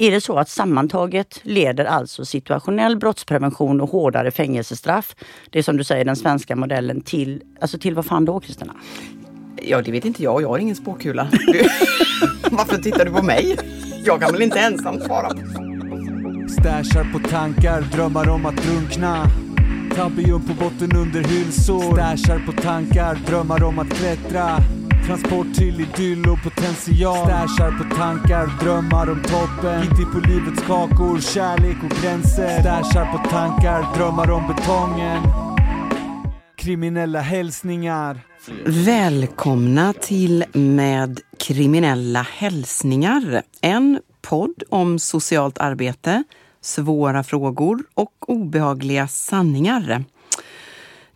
är det så att sammantaget leder alltså situationell brottsprevention och hårdare fängelsestraff, det är som du säger den svenska modellen, till, alltså till vad fan då Kristina? Ja, det vet inte jag. Jag har ingen spåkula. Varför tittar du på mig? Jag kan väl inte ensam svara Stashar på tankar, drömmar om att drunkna Tabium på botten under hylsor Stashar på tankar, drömmar om att klättra Transport till idyll och potential. Stashar på tankar, drömmar om toppen. Hittar på livets kakor, kärlek och gränser. Stashar på tankar, drömmar om betongen. Kriminella hälsningar. Välkomna till Med kriminella hälsningar. En podd om socialt arbete, svåra frågor och obehagliga sanningar.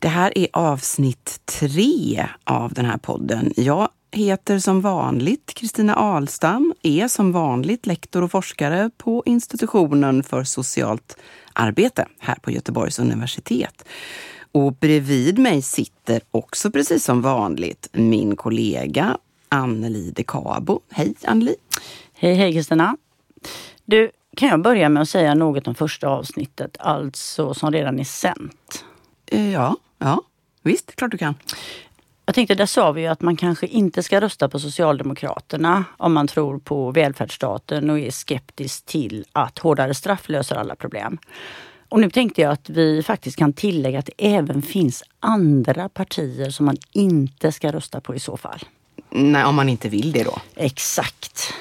Det här är avsnitt tre av den här podden. Jag heter som vanligt Kristina Ahlstam, är som vanligt lektor och forskare på institutionen för socialt arbete här på Göteborgs universitet. Och bredvid mig sitter också precis som vanligt min kollega Anneli de Cabo. Hej Anneli! Hej hej Kristina! Du, kan jag börja med att säga något om första avsnittet, alltså som redan är sänt? Eh, Ja, ja, visst, klart du kan. Jag tänkte, där sa vi ju att man kanske inte ska rösta på Socialdemokraterna om man tror på välfärdsstaten och är skeptisk till att hårdare straff löser alla problem. Och nu tänkte jag att vi faktiskt kan tillägga att det även finns andra partier som man inte ska rösta på i så fall. Nej, om man inte vill det då. Exakt.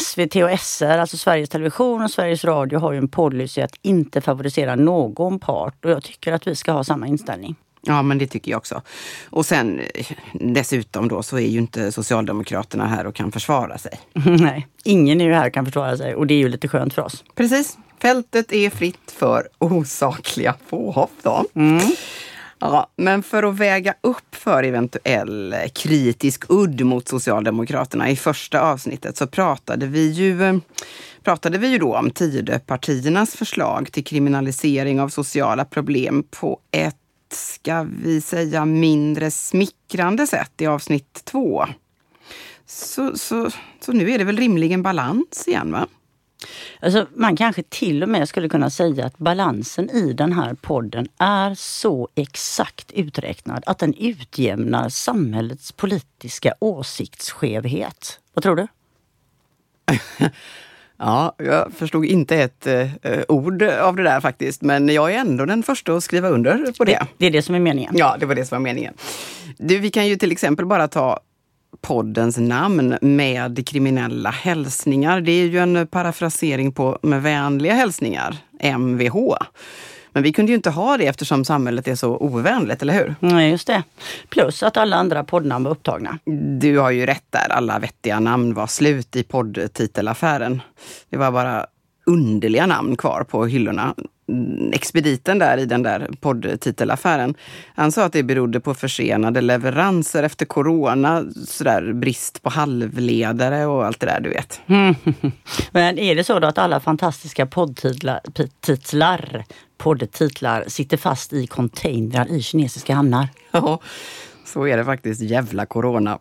SVT och SR, alltså Sveriges Television och Sveriges Radio har ju en policy att inte favorisera någon part och jag tycker att vi ska ha samma inställning. Ja, men det tycker jag också. Och sen dessutom då så är ju inte Socialdemokraterna här och kan försvara sig. Nej, ingen är ju här och kan försvara sig och det är ju lite skönt för oss. Precis. Fältet är fritt för osakliga påhopp då. Ja, men för att väga upp för eventuell kritisk udd mot Socialdemokraterna i första avsnittet så pratade vi ju, pratade vi ju då om Tidöpartiernas förslag till kriminalisering av sociala problem på ett, ska vi säga, mindre smickrande sätt i avsnitt två. Så, så, så nu är det väl rimligen balans igen, va? Alltså, man kanske till och med skulle kunna säga att balansen i den här podden är så exakt uträknad att den utjämnar samhällets politiska åsiktsskevhet. Vad tror du? Ja, jag förstod inte ett eh, ord av det där faktiskt, men jag är ändå den första att skriva under på det. Det, det är det som är meningen. Ja, det var det som var meningen. Du, vi kan ju till exempel bara ta poddens namn med kriminella hälsningar. Det är ju en parafrasering på med vänliga hälsningar, MVH. Men vi kunde ju inte ha det eftersom samhället är så ovänligt, eller hur? Nej, just det. Plus att alla andra poddnamn var upptagna. Du har ju rätt där, alla vettiga namn var slut i poddtitelaffären. Det var bara underliga namn kvar på hyllorna. Mm, Expediten där i den där poddtitelaffären, han sa att det berodde på försenade leveranser efter corona, sådär brist på halvledare och allt det där du vet. Men är det så då att alla fantastiska poddtitlar, poddtitlar sitter fast i containrar i kinesiska hamnar? Ja, så är det faktiskt. Jävla corona.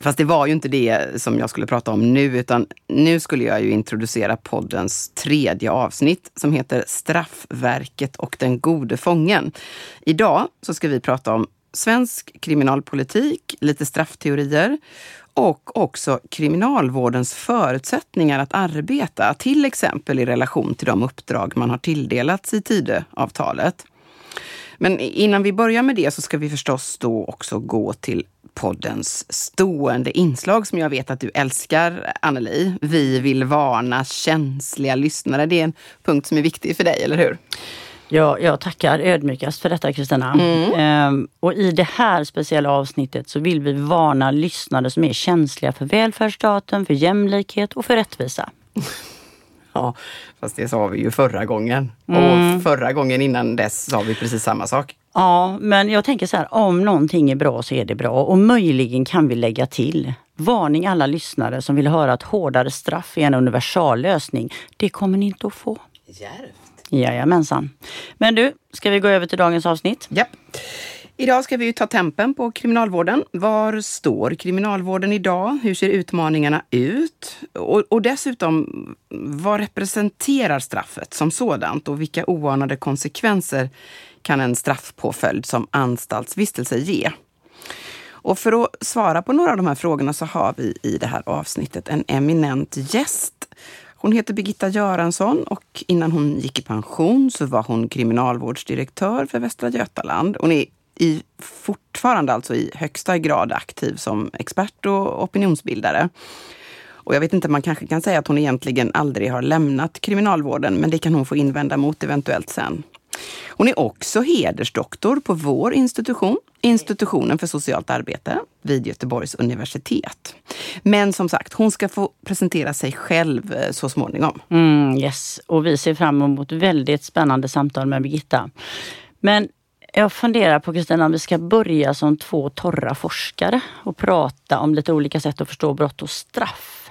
Fast det var ju inte det som jag skulle prata om nu, utan nu skulle jag ju introducera poddens tredje avsnitt som heter Straffverket och den gode fången. Idag så ska vi prata om svensk kriminalpolitik, lite straffteorier och också kriminalvårdens förutsättningar att arbeta, till exempel i relation till de uppdrag man har tilldelats i Tidöavtalet. Men innan vi börjar med det så ska vi förstås då också gå till poddens stående inslag som jag vet att du älskar, Anneli. Vi vill varna känsliga lyssnare. Det är en punkt som är viktig för dig, eller hur? Ja, jag tackar ödmjukast för detta Kristina. Ehm, och i det här speciella avsnittet så vill vi varna lyssnare som är känsliga för välfärdsstaten, för jämlikhet och för rättvisa. Ja, fast det sa vi ju förra gången. Mm. Och förra gången innan dess sa vi precis samma sak. Ja, men jag tänker så här, om någonting är bra så är det bra och möjligen kan vi lägga till. Varning alla lyssnare som vill höra att hårdare straff är en universal lösning. Det kommer ni inte att få. Järvt. Jajamensan. Men du, ska vi gå över till dagens avsnitt? Japp. Idag ska vi ju ta tempen på kriminalvården. Var står kriminalvården idag? Hur ser utmaningarna ut? Och, och dessutom, vad representerar straffet som sådant och vilka oanade konsekvenser kan en straffpåföljd som anstaltsvistelse ge? Och för att svara på några av de här frågorna så har vi i det här avsnittet en eminent gäst. Hon heter Birgitta Göransson och innan hon gick i pension så var hon kriminalvårdsdirektör för Västra Götaland. Hon är i, fortfarande alltså i högsta grad aktiv som expert och opinionsbildare. Och jag vet inte, man kanske kan säga att hon egentligen aldrig har lämnat kriminalvården, men det kan hon få invända mot eventuellt sen. Hon är också hedersdoktor på vår institution, Institutionen för socialt arbete vid Göteborgs universitet. Men som sagt, hon ska få presentera sig själv eh, så småningom. Mm, yes, och vi ser fram emot väldigt spännande samtal med Birgitta. Men jag funderar på Kristina om vi ska börja som två torra forskare och prata om lite olika sätt att förstå brott och straff.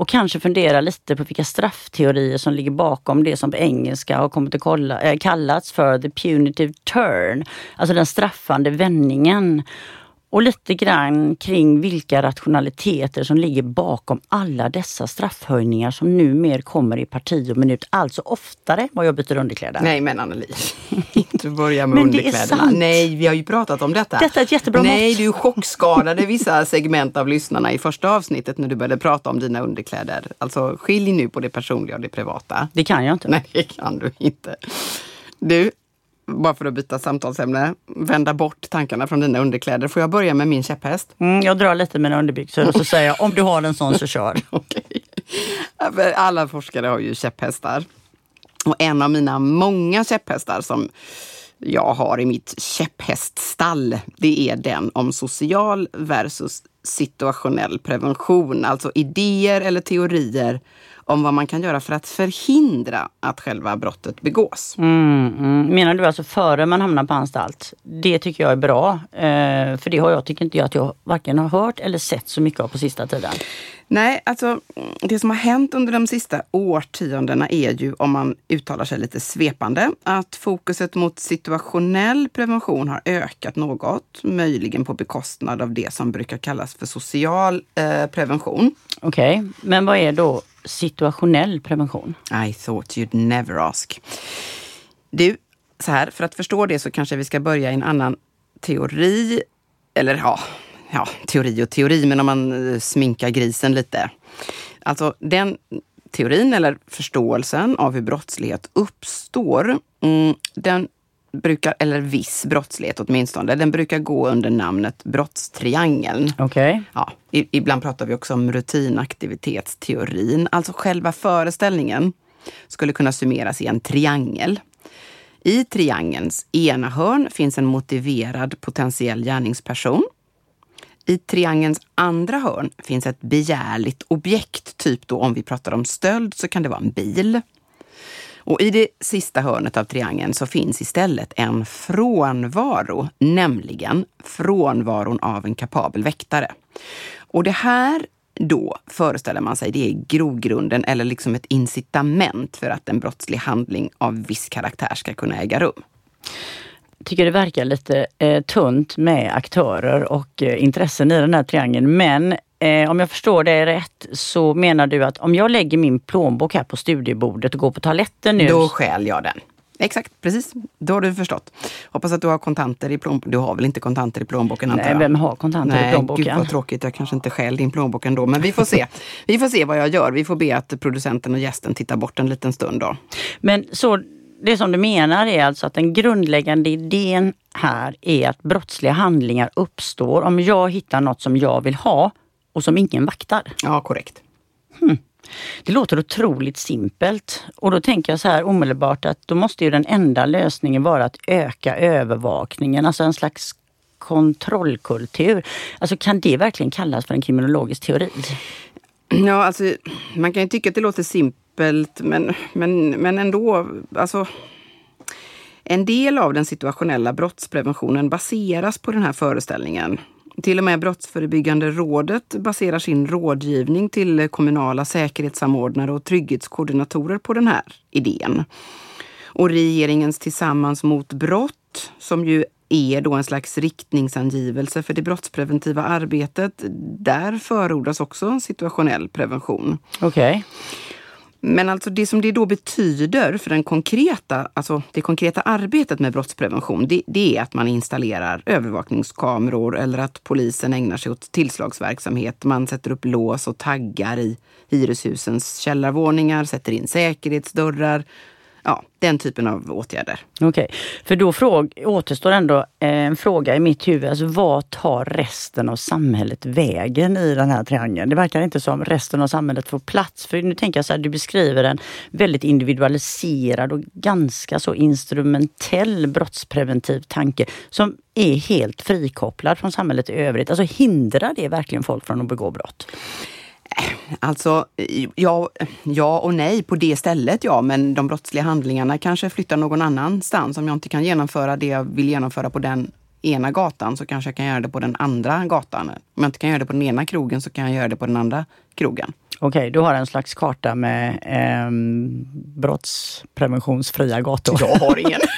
Och kanske fundera lite på vilka straffteorier som ligger bakom det som på engelska har kommit att kolla, äh, kallats för the punitive turn. Alltså den straffande vändningen och lite grann kring vilka rationaliteter som ligger bakom alla dessa straffhöjningar som numera kommer i parti och minut. Alltså oftare vad jag byter underkläder. Nej men Anneli, inte börja med men underkläderna. Nej, vi har ju pratat om detta. Detta är ett jättebra Nej, mått. du chockskadade vissa segment av lyssnarna i första avsnittet när du började prata om dina underkläder. Alltså skilj nu på det personliga och det privata. Det kan jag inte. Nej, det kan du inte. Du, bara för att byta samtalsämne, vända bort tankarna från dina underkläder. Får jag börja med min käpphäst? Mm, jag drar lite mina underbyxor och så säger jag om du har en sån så kör. okay. Alla forskare har ju käpphästar. Och en av mina många käpphästar som jag har i mitt käpphäststall, det är den om social versus situationell prevention. Alltså idéer eller teorier om vad man kan göra för att förhindra att själva brottet begås. Mm, mm. Menar du alltså före man hamnar på anstalt? Det tycker jag är bra. Eh, för det har jag, tycker inte jag att jag varken har hört eller sett så mycket av på sista tiden. Nej, alltså det som har hänt under de sista årtiondena är ju, om man uttalar sig lite svepande, att fokuset mot situationell prevention har ökat något, möjligen på bekostnad av det som brukar kallas för social eh, prevention. Okej, okay. men vad är då situationell prevention? I thought you'd never ask. Du, så här, för att förstå det så kanske vi ska börja i en annan teori. Eller ja, ja, teori och teori, men om man eh, sminkar grisen lite. Alltså den teorin eller förståelsen av hur brottslighet uppstår, mm, den brukar, eller viss brottslighet åtminstone, den brukar gå under namnet brottstriangeln. Okay. Ja, ibland pratar vi också om rutinaktivitetsteorin. Alltså själva föreställningen skulle kunna summeras i en triangel. I triangelns ena hörn finns en motiverad potentiell gärningsperson. I triangelns andra hörn finns ett begärligt objekt, typ då om vi pratar om stöld så kan det vara en bil. Och i det sista hörnet av triangeln så finns istället en frånvaro, nämligen frånvaron av en kapabel väktare. Och det här då föreställer man sig det är grogrunden eller liksom ett incitament för att en brottslig handling av viss karaktär ska kunna äga rum tycker det verkar lite eh, tunt med aktörer och eh, intressen i den här triangeln. Men Eh, om jag förstår det rätt så menar du att om jag lägger min plånbok här på studiebordet och går på toaletten nu. Då stjäl jag den. Exakt, precis. Då har du förstått. Hoppas att du har kontanter i plånboken. Du har väl inte kontanter i plånboken antar jag? Nej, vem har kontanter Nej, i plånboken? Gud vad tråkigt. Jag kanske inte stjäl din plånbok ändå. Men vi får se. vi får se vad jag gör. Vi får be att producenten och gästen tittar bort en liten stund då. Men så det som du menar är alltså att den grundläggande idén här är att brottsliga handlingar uppstår om jag hittar något som jag vill ha och som ingen vaktar. Ja, korrekt. Hmm. Det låter otroligt simpelt och då tänker jag så här omedelbart att då måste ju den enda lösningen vara att öka övervakningen, alltså en slags kontrollkultur. Alltså kan det verkligen kallas för en kriminologisk teori? Ja, alltså man kan ju tycka att det låter simpelt men, men, men ändå, alltså en del av den situationella brottspreventionen baseras på den här föreställningen. Till och med Brottsförebyggande rådet baserar sin rådgivning till kommunala säkerhetssamordnare och trygghetskoordinatorer på den här idén. Och regeringens Tillsammans mot brott, som ju är då en slags riktningsangivelse för det brottspreventiva arbetet. Där förordas också situationell prevention. Okej. Okay. Men alltså det som det då betyder för den konkreta, alltså det konkreta arbetet med brottsprevention, det, det, är att man installerar övervakningskameror eller att polisen ägnar sig åt tillslagsverksamhet. Man sätter upp lås och taggar i hyreshusens källarvåningar, sätter in säkerhetsdörrar, ja, den typen av åtgärder. Okej, okay. för då fråg, återstår ändå eh, en fråga i mitt huvud. Alltså, vad tar resten av samhället vägen i den här triangeln? Det verkar inte som resten av samhället får plats. För nu tänker jag så här, du beskriver en väldigt individualiserad och ganska så instrumentell brottspreventiv tanke som är helt frikopplad från samhället i övrigt. Alltså hindrar det verkligen folk från att begå brott? Alltså, ja, ja och nej på det stället ja, men de brottsliga handlingarna kanske flyttar någon annanstans. Om jag inte kan genomföra det jag vill genomföra på den ena gatan så kanske jag kan göra det på den andra gatan. Om jag inte kan göra det på den ena krogen så kan jag göra det på den andra krogen. Okej, okay, du har en slags karta med eh, brottspreventionsfria gator. Jag har ingen.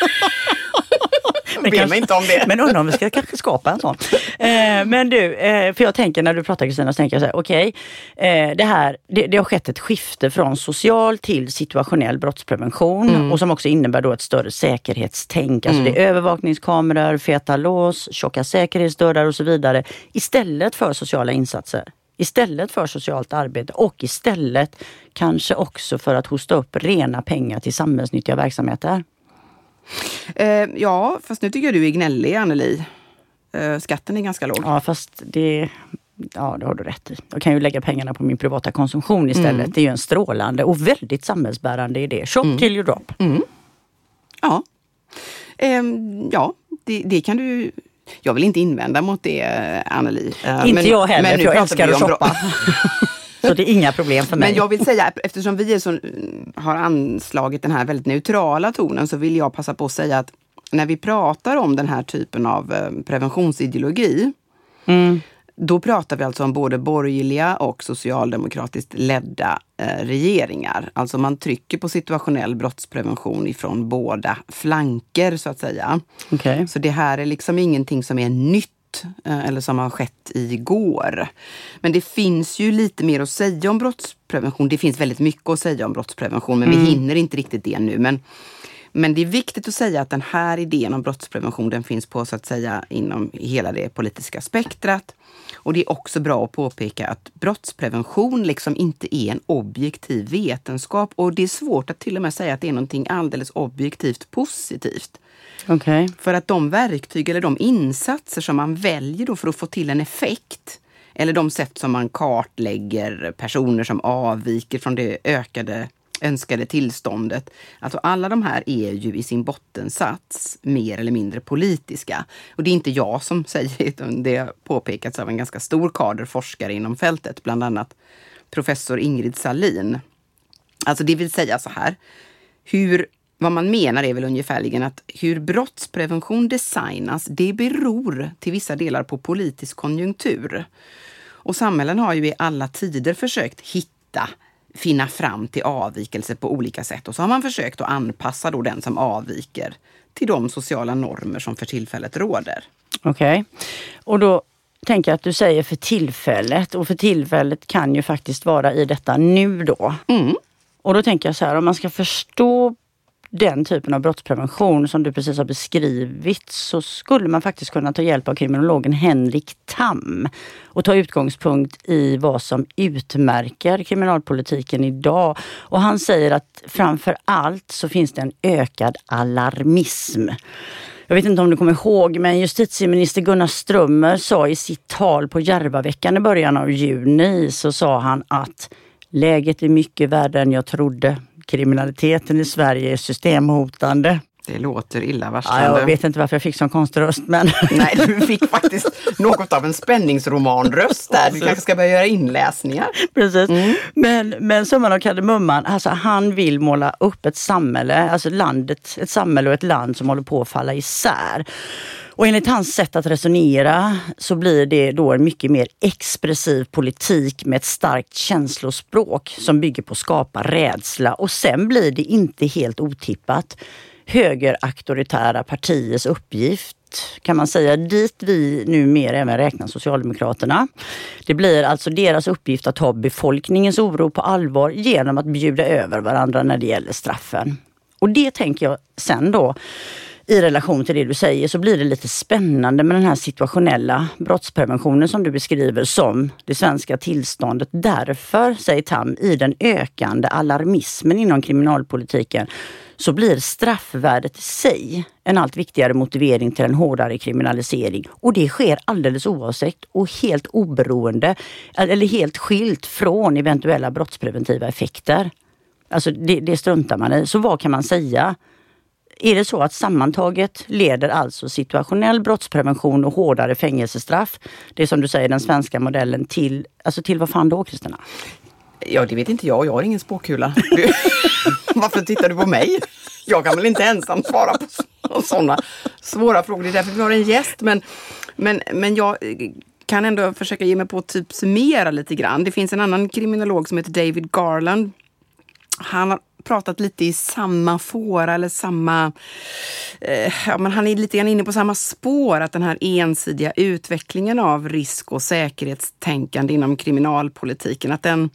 Men Be mig inte om det. Men undrar om vi ska kanske skapa en sån. Eh, men du, eh, för jag tänker när du pratar Kristina, så tänker jag så här, okej, okay, eh, det här, det, det, har skett ett skifte från social till situationell brottsprevention mm. och som också innebär då ett större säkerhetstänk. Alltså mm. det är övervakningskameror, feta lås, tjocka säkerhetsdörrar och så vidare istället för sociala insatser istället för socialt arbete och istället kanske också för att hosta upp rena pengar till samhällsnyttiga verksamheter. Eh, ja, fast nu tycker jag du är gnällig Anneli. Eh, skatten är ganska låg. Ja, fast det Ja, det har du rätt i. Då kan jag ju lägga pengarna på min privata konsumtion istället. Mm. Det är ju en strålande och väldigt samhällsbärande idé. Shop mm. till you drop. Mm. Ja, ehm, ja det, det, kan du jag vill inte invända mot det, Anneli. Eh, inte men, jag heller, men för jag älskar att shoppa. Så det är inga problem för mig. Men jag vill säga, eftersom vi så, har anslagit den här väldigt neutrala tonen, så vill jag passa på att säga att när vi pratar om den här typen av eh, preventionsideologi, mm. då pratar vi alltså om både borgerliga och socialdemokratiskt ledda eh, regeringar. Alltså man trycker på situationell brottsprevention ifrån båda flanker så att säga. Okay. Så det här är liksom ingenting som är nytt Eh, eller som har skett igår. Men det finns ju lite mer att säga om brottsprevention. Det finns väldigt mycket att säga om brottsprevention men mm. vi hinner inte riktigt det nu. Men, men det är viktigt att säga att den här idén om brottsprevention den finns på så att säga inom hela det politiska spektrat. Och det är också bra att påpeka att brottsprevention liksom inte är en objektiv vetenskap och det är svårt att till och med säga att det är någonting alldeles objektivt positivt. Okay. För att de verktyg eller de insatser som man väljer då för att få till en effekt eller de sätt som man kartlägger personer som avviker från det ökade önskade tillståndet. Alltså alla de här är ju i sin bottensats mer eller mindre politiska. Och det är inte jag som säger det, utan det har påpekats av en ganska stor kader forskare inom fältet, bland annat professor Ingrid Salin. Alltså det vill säga så här, hur vad man menar är väl ungefärligen att hur brottsprevention designas, det beror till vissa delar på politisk konjunktur. Och samhällen har ju i alla tider försökt hitta finna fram till avvikelser på olika sätt. Och så har man försökt att anpassa då den som avviker till de sociala normer som för tillfället råder. Okej. Okay. Och då tänker jag att du säger för tillfället och för tillfället kan ju faktiskt vara i detta nu då. Mm. Och då tänker jag så här, om man ska förstå den typen av brottsprevention som du precis har beskrivit så skulle man faktiskt kunna ta hjälp av kriminologen Henrik Tam och ta utgångspunkt i vad som utmärker kriminalpolitiken idag. Och han säger att framför allt så finns det en ökad alarmism. Jag vet inte om du kommer ihåg, men justitieminister Gunnar Strömmer sa i sitt tal på Järvaveckan i början av juni så sa han att läget är mycket värre än jag trodde. Kriminaliteten i Sverige är systemhotande. Det låter illavarslande. Ja, jag vet inte varför jag fick sån konstig röst. Men... Nej, du fick faktiskt något av en spänningsromanröst där. Du kanske ska börja göra inläsningar. Precis. Mm. Men, men summan av kardemumman, alltså han vill måla upp ett samhälle, alltså landet, ett samhälle och ett land som håller på att falla isär. Och enligt hans sätt att resonera så blir det då en mycket mer expressiv politik med ett starkt känslospråk som bygger på att skapa rädsla. Och sen blir det inte helt otippat högerauktoritära partiers uppgift kan man säga, dit vi numera även räknar Socialdemokraterna. Det blir alltså deras uppgift att ta befolkningens oro på allvar genom att bjuda över varandra när det gäller straffen. Och det tänker jag sen då i relation till det du säger så blir det lite spännande med den här situationella brottspreventionen som du beskriver som det svenska tillståndet. Därför, säger Tam, i den ökande alarmismen inom kriminalpolitiken så blir straffvärdet i sig en allt viktigare motivering till en hårdare kriminalisering. Och det sker alldeles oavsett och helt oberoende eller helt skilt från eventuella brottspreventiva effekter. Alltså det, det struntar man i. Så vad kan man säga? Är det så att sammantaget leder alltså situationell brottsprevention och hårdare fängelsestraff, det är som du säger den svenska modellen, till, alltså till vad fan då Kristina? Ja, det vet inte jag. Jag har ingen spåkula. Varför tittar du på mig? Jag kan väl inte ensam svara på sådana svåra frågor. Det är därför vi har en gäst. Men, men, men jag kan ändå försöka ge mig på att typ summera lite grann. Det finns en annan kriminolog som heter David Garland. Han har pratat lite i samma fåra eller samma... Eh, ja, men han är lite grann inne på samma spår, att den här ensidiga utvecklingen av risk och säkerhetstänkande inom kriminalpolitiken, att den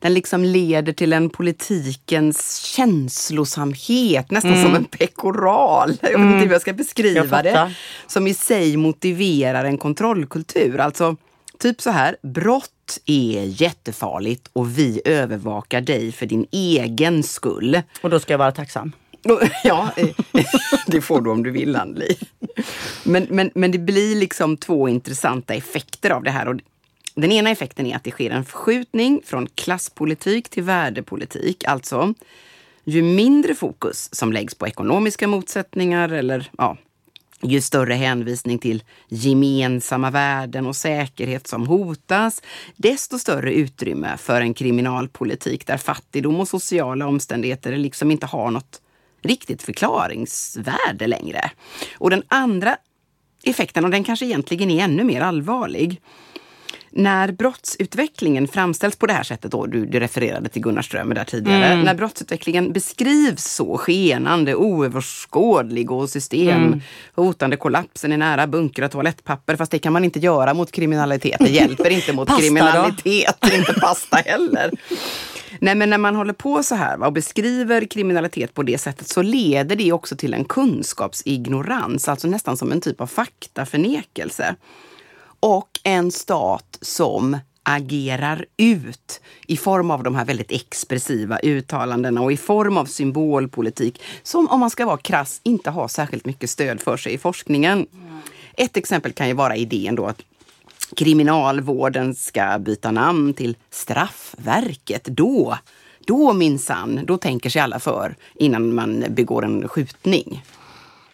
den liksom leder till en politikens känslosamhet, nästan mm. som en pekoral. Jag vet inte mm. hur jag ska beskriva jag det. Som i sig motiverar en kontrollkultur. Alltså, typ så här, brott är jättefarligt och vi övervakar dig för din egen skull. Och då ska jag vara tacksam? Ja, eh, det får du om du vill Anneli. Men, men, men det blir liksom två intressanta effekter av det här. Och den ena effekten är att det sker en förskjutning från klasspolitik till värdepolitik. Alltså, ju mindre fokus som läggs på ekonomiska motsättningar eller ja, ju större hänvisning till gemensamma värden och säkerhet som hotas, desto större utrymme för en kriminalpolitik där fattigdom och sociala omständigheter liksom inte har något riktigt förklaringsvärde längre. Och den andra effekten, och den kanske egentligen är ännu mer allvarlig, när brottsutvecklingen framställs på det här sättet, då, du, du refererade till Gunnar Strömer där tidigare, mm. när brottsutvecklingen beskrivs så skenande, oöverskådlig och systemhotande, mm. kollapsen är nära, bunkra toalettpapper, fast det kan man inte göra mot kriminalitet. Det hjälper inte mot kriminalitet, inte pasta heller. Nej men när man håller på så här och beskriver kriminalitet på det sättet så leder det också till en kunskapsignorans, alltså nästan som en typ av faktaförnekelse och en stat som agerar ut i form av de här väldigt expressiva uttalandena och i form av symbolpolitik som om man ska vara krass inte har särskilt mycket stöd för sig i forskningen. Mm. Ett exempel kan ju vara idén då att kriminalvården ska byta namn till Straffverket. Då, då minsann, då tänker sig alla för innan man begår en skjutning.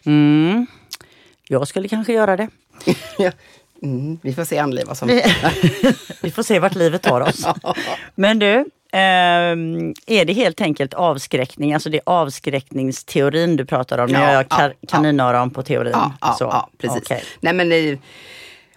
Mm. Jag skulle kanske göra det. Mm, vi får se Anneli vad som... vi får se vart livet tar oss. Men du, eh, är det helt enkelt avskräckning, alltså det är avskräckningsteorin du pratar om? Ja, gör jag kaninöron på teorin. Ja, ja, ja precis. Okay. Nej, men, eh,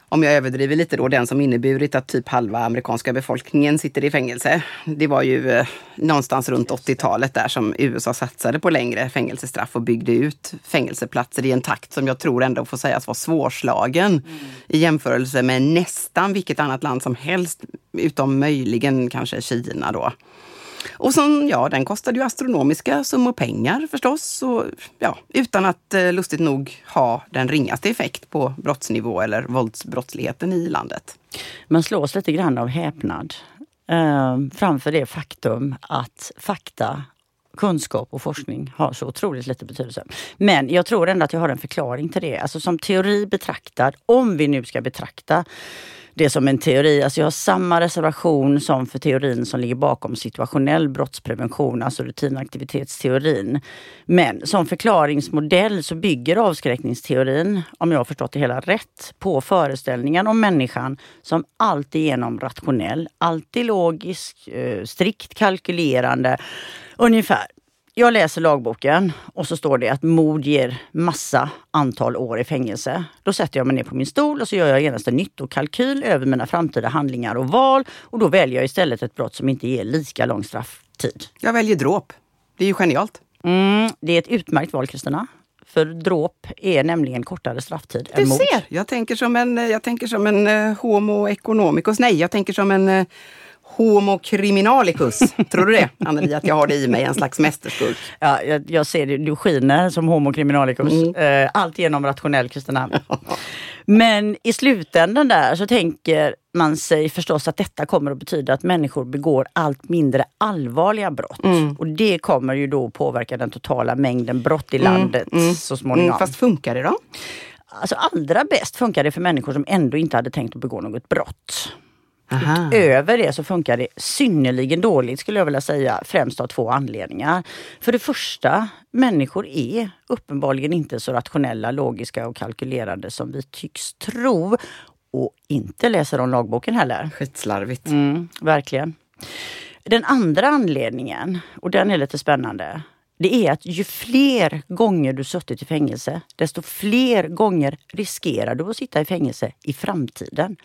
om jag överdriver lite då, den som inneburit att typ halva amerikanska befolkningen sitter i fängelse. Det var ju eh, någonstans runt 80-talet där som USA satsade på längre fängelsestraff och byggde ut fängelseplatser i en takt som jag tror ändå får sägas vara svårslagen mm. i jämförelse med nästan vilket annat land som helst, utom möjligen kanske Kina då. Och som, ja, den kostade ju astronomiska summor pengar förstås. Och, ja, utan att eh, lustigt nog ha den ringaste effekt på brottsnivå eller våldsbrottsligheten i landet. Man slås lite grann av häpnad eh, framför det faktum att fakta kunskap och forskning har så otroligt lite betydelse. Men jag tror ändå att jag har en förklaring till det. Alltså som teori betraktad, om vi nu ska betrakta det som en teori. Alltså jag har samma reservation som för teorin som ligger bakom situationell brottsprevention, alltså rutinaktivitetsteorin. Men som förklaringsmodell så bygger avskräckningsteorin, om jag har förstått det hela rätt, på föreställningen om människan som alltigenom rationell, alltid logisk, eh, strikt kalkylerande. Ungefär jag läser lagboken och så står det att mord ger massa antal år i fängelse. Då sätter jag mig ner på min stol och så gör jag genast en nyttokalkyl över mina framtida handlingar och val. Och då väljer jag istället ett brott som inte ger lika lång strafftid. Jag väljer dråp. Det är ju genialt. Mm, det är ett utmärkt val Kristina. För dråp är nämligen kortare strafftid Du än mord. ser, jag tänker som en, jag tänker som en uh, homo economicus. Nej, jag tänker som en uh, homo criminalicus. Tror du det, Anneli, att jag har det i mig, en slags mästerskuld? Ja, jag, jag ser det, du skiner som homo criminalicus. Mm. Eh, allt genom rationell Kristina. Men i slutändan där så tänker man sig förstås att detta kommer att betyda att människor begår allt mindre allvarliga brott. Mm. Och det kommer ju då påverka den totala mängden brott i landet så småningom. Mm, fast funkar det då? Alltså allra bäst funkar det för människor som ändå inte hade tänkt att begå något brott. Aha. Över det så funkar det synnerligen dåligt skulle jag vilja säga, främst av två anledningar. För det första, människor är uppenbarligen inte så rationella, logiska och kalkylerande som vi tycks tro. Och inte läser om lagboken heller. Skitslarvigt. Mm, verkligen. Den andra anledningen, och den är lite spännande, det är att ju fler gånger du suttit i fängelse, desto fler gånger riskerar du att sitta i fängelse i framtiden.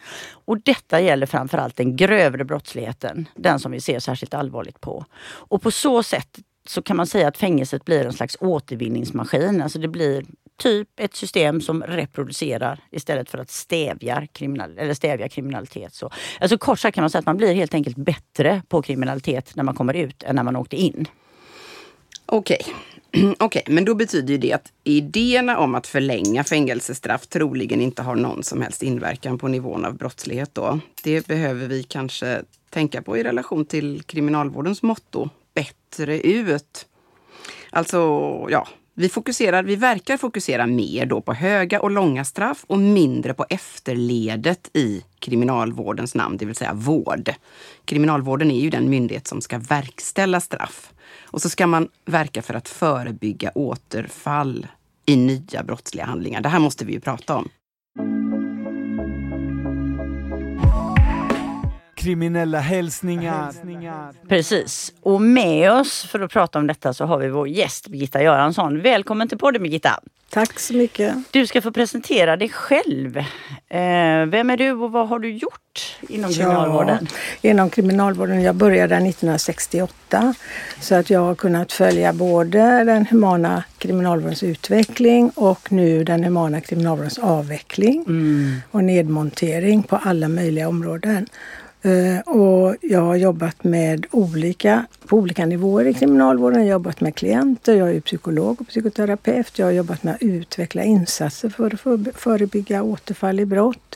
Och detta gäller framförallt den grövre brottsligheten, den som vi ser särskilt allvarligt på. Och på så sätt så kan man säga att fängelset blir en slags återvinningsmaskin. Alltså det blir typ ett system som reproducerar istället för att stävja, kriminal eller stävja kriminalitet. Så, alltså kort sagt kan man säga att man blir helt enkelt bättre på kriminalitet när man kommer ut än när man åkte in. Okej. Okej, men då betyder ju det att idéerna om att förlänga fängelsestraff troligen inte har någon som helst inverkan på nivån av brottslighet då. Det behöver vi kanske tänka på i relation till kriminalvårdens motto bättre ut. Alltså, ja, vi fokuserar, vi verkar fokusera mer då på höga och långa straff och mindre på efterledet i kriminalvårdens namn, det vill säga vård. Kriminalvården är ju den myndighet som ska verkställa straff. Och så ska man verka för att förebygga återfall i nya brottsliga handlingar. Det här måste vi ju prata om. Kriminella hälsningar. Precis. Och med oss för att prata om detta så har vi vår gäst Birgitta Göransson. Välkommen till podden Birgitta. Tack så mycket. Du ska få presentera dig själv. Eh, vem är du och vad har du gjort inom kriminalvården? Ja, inom kriminalvården. Jag började 1968 så att jag har kunnat följa både den humana kriminalvårdens utveckling och nu den humana kriminalvårdens avveckling och nedmontering på alla möjliga områden. Eh, och jag har jobbat med olika, på olika nivåer i kriminalvården. Jag har jobbat med klienter, jag är psykolog och psykoterapeut. Jag har jobbat med att utveckla insatser för att förebygga återfall i brott.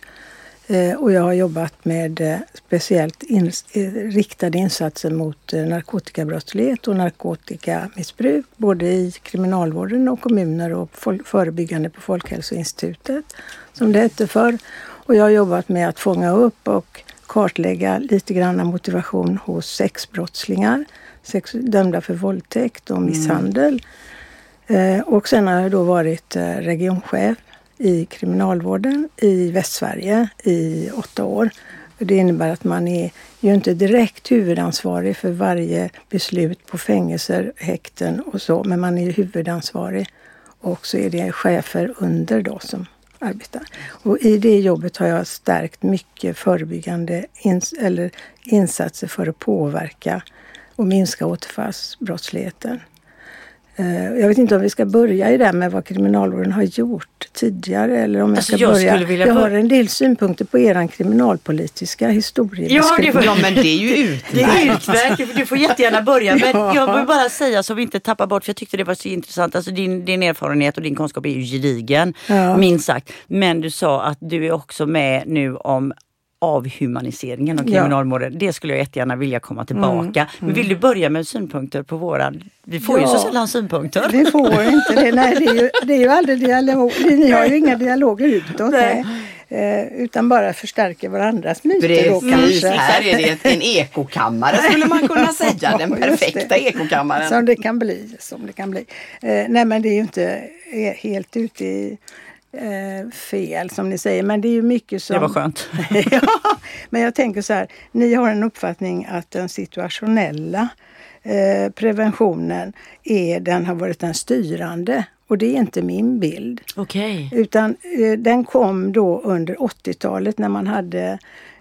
Eh, och jag har jobbat med eh, speciellt in, riktade insatser mot narkotikabrottslighet och narkotikamissbruk både i kriminalvården och kommuner och förebyggande på Folkhälsoinstitutet som det hette förr. Och jag har jobbat med att fånga upp och kartlägga lite grann motivation hos sexbrottslingar, sex, dömda för våldtäkt och misshandel. Eh, och sen har jag då varit eh, regionchef i kriminalvården i Västsverige i åtta år. Det innebär att man är ju inte direkt huvudansvarig för varje beslut på fängelser, häkten och så, men man är huvudansvarig. Och så är det chefer under då som arbeta. Och i det jobbet har jag stärkt mycket förebyggande ins eller insatser för att påverka och minska återfallsbrottsligheten. Eh, Jag vet inte om vi ska börja i det här med vad kriminalvården har gjort tidigare eller om jag Alltså, ska jag börja. vilja jag har en del synpunkter på er kriminalpolitiska historiebeskrivning. får- Ja, men det är ju Det är utmärkt. utmärkt, du får jättegärna börja. Men Ja. jag vill bara säga så vi inte tappar bort, för jag tyckte det var så intressant. Alltså din, din erfarenhet och din kunskap är ju gedigen, Ja. minst sagt. Men du sa att du är också med nu om avhumaniseringen av Ja. kriminalvården. Det skulle jag jättegärna vilja komma tillbaka. Men vill du börja med synpunkter på våran... Vi får ju Ja. så sällan synpunkter. Det får inte det. Nej, det är ju, det är ju aldrig dialog. Ni har ju inga dialoger utåt. Nej. Eh, utan bara förstärker varandras myter då Precis, kanske. här är det en ekokammare skulle man kunna säga. Den Ja, perfekta det. ekokammaren. Som det kan bli. Som det kan bli. Eh, nej men det är ju inte helt ute i eh, fel som ni säger. Men det är ju mycket som... Det var skönt. ja, men jag tänker så här. Ni har en uppfattning att den situationella eh, preventionen är, den har varit den styrande. Och det är inte min bild. Okej. Utan eh, den kom då under 80-talet när man hade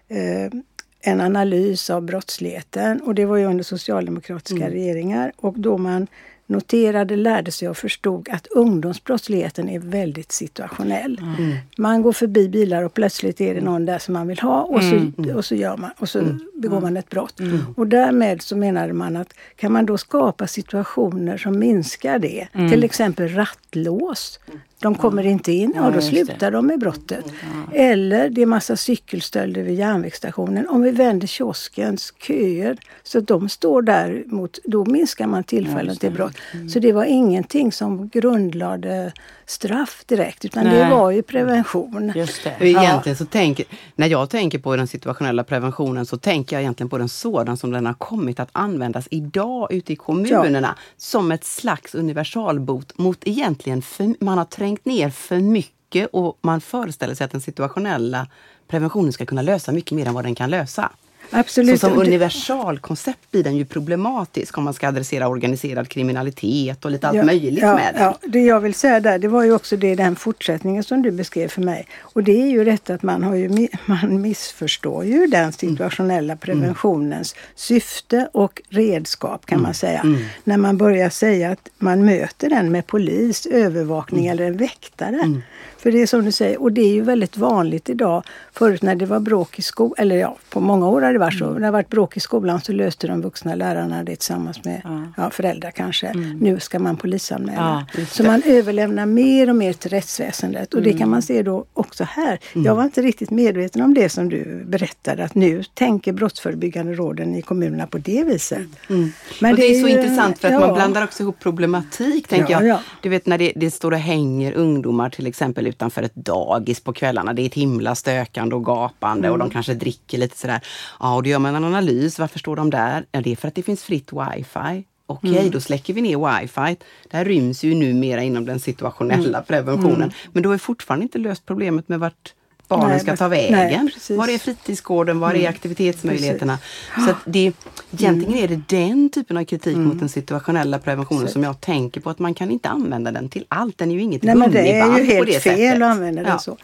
eh, en analys av brottsligheten och det var ju under socialdemokratiska Mm. regeringar och då man noterade, lärde sig och förstod att ungdomsbrottsligheten är väldigt situationell. Mm. Man går förbi bilar och plötsligt är det någon där som man vill ha och så, Mm. och så, gör man, och så begår man ett brott. Och därmed så menade man att kan man då skapa situationer som minskar det, till exempel rattlås, de kommer inte in, ja, då det. slutar de med brottet. Eller det är massa cykelstölder vid järnvägsstationen. Om vi vänder kioskens köer så att de står där mot, då minskar man tillfällen till brott. Så det var ingenting som grundlade straff direkt utan det Nej. var ju prevention. Just det. Egentligen så tänker, när jag tänker på den situationella preventionen så tänker jag egentligen på den sådan som den har kommit att användas idag ute i kommunerna som ett slags universalbot mot egentligen, för, man har trängt ner för mycket och man föreställer sig att den situationella preventionen ska kunna lösa mycket mer än vad den kan lösa. Så Absolut. som Och det- universalkoncept blir den ju problematisk om man ska adressera organiserad kriminalitet och lite allt Ja, möjligt ja, med den. Ja, det jag vill säga där, det var ju också det den fortsättningen som du beskrev för mig. Och det är ju detta att man, har ju, man missförstår ju den situationella preventionens syfte och redskap kan man säga. När man börjar säga att man möter den med polis, övervakning eller en väktare. För det är som du säger, och det är ju väldigt vanligt idag. Förut när det var bråk i skolan, eller ja, på många år har det varit så. När det varit bråk i skolan så löste de vuxna lärarna det tillsammans med ja. föräldrar kanske. Nu ska man polisanmäla. Ja, så man överlämnar mer och mer till rättsväsendet. Och det kan man se då också här. Jag var inte riktigt medveten om det som du berättade, att nu tänker brottsförebyggande råden i kommunerna på det viset. Men och det, är så ju- intressant för att ja. man blandar också ihop problematik. Tänker Ja, jag. ja. Du vet när det, det står och hänger ungdomar till exempel utanför ett dagis på kvällarna. Det är ett himla stökande och gapande Mm. och de kanske dricker lite sådär. Ja, och då gör man en analys. Varför står de där? Ja, det är för att det finns fritt wifi. Okej, Mm. då släcker vi ner wifi. Det här ryms ju numera inom den situationella Mm. preventionen. Men då är fortfarande inte löst problemet med vart barnen Nej, ska ta nej, vägen. precis. Mm. var är fritidsgården? Var är aktivitetsmöjligheterna? Så att det, egentligen är det den typen av kritik Mm. mot den situationella preventionen som jag tänker på att man kan inte använda den till allt. Den är ju inget Nej men det är ju helt fel sättet. att använda det Ja. så.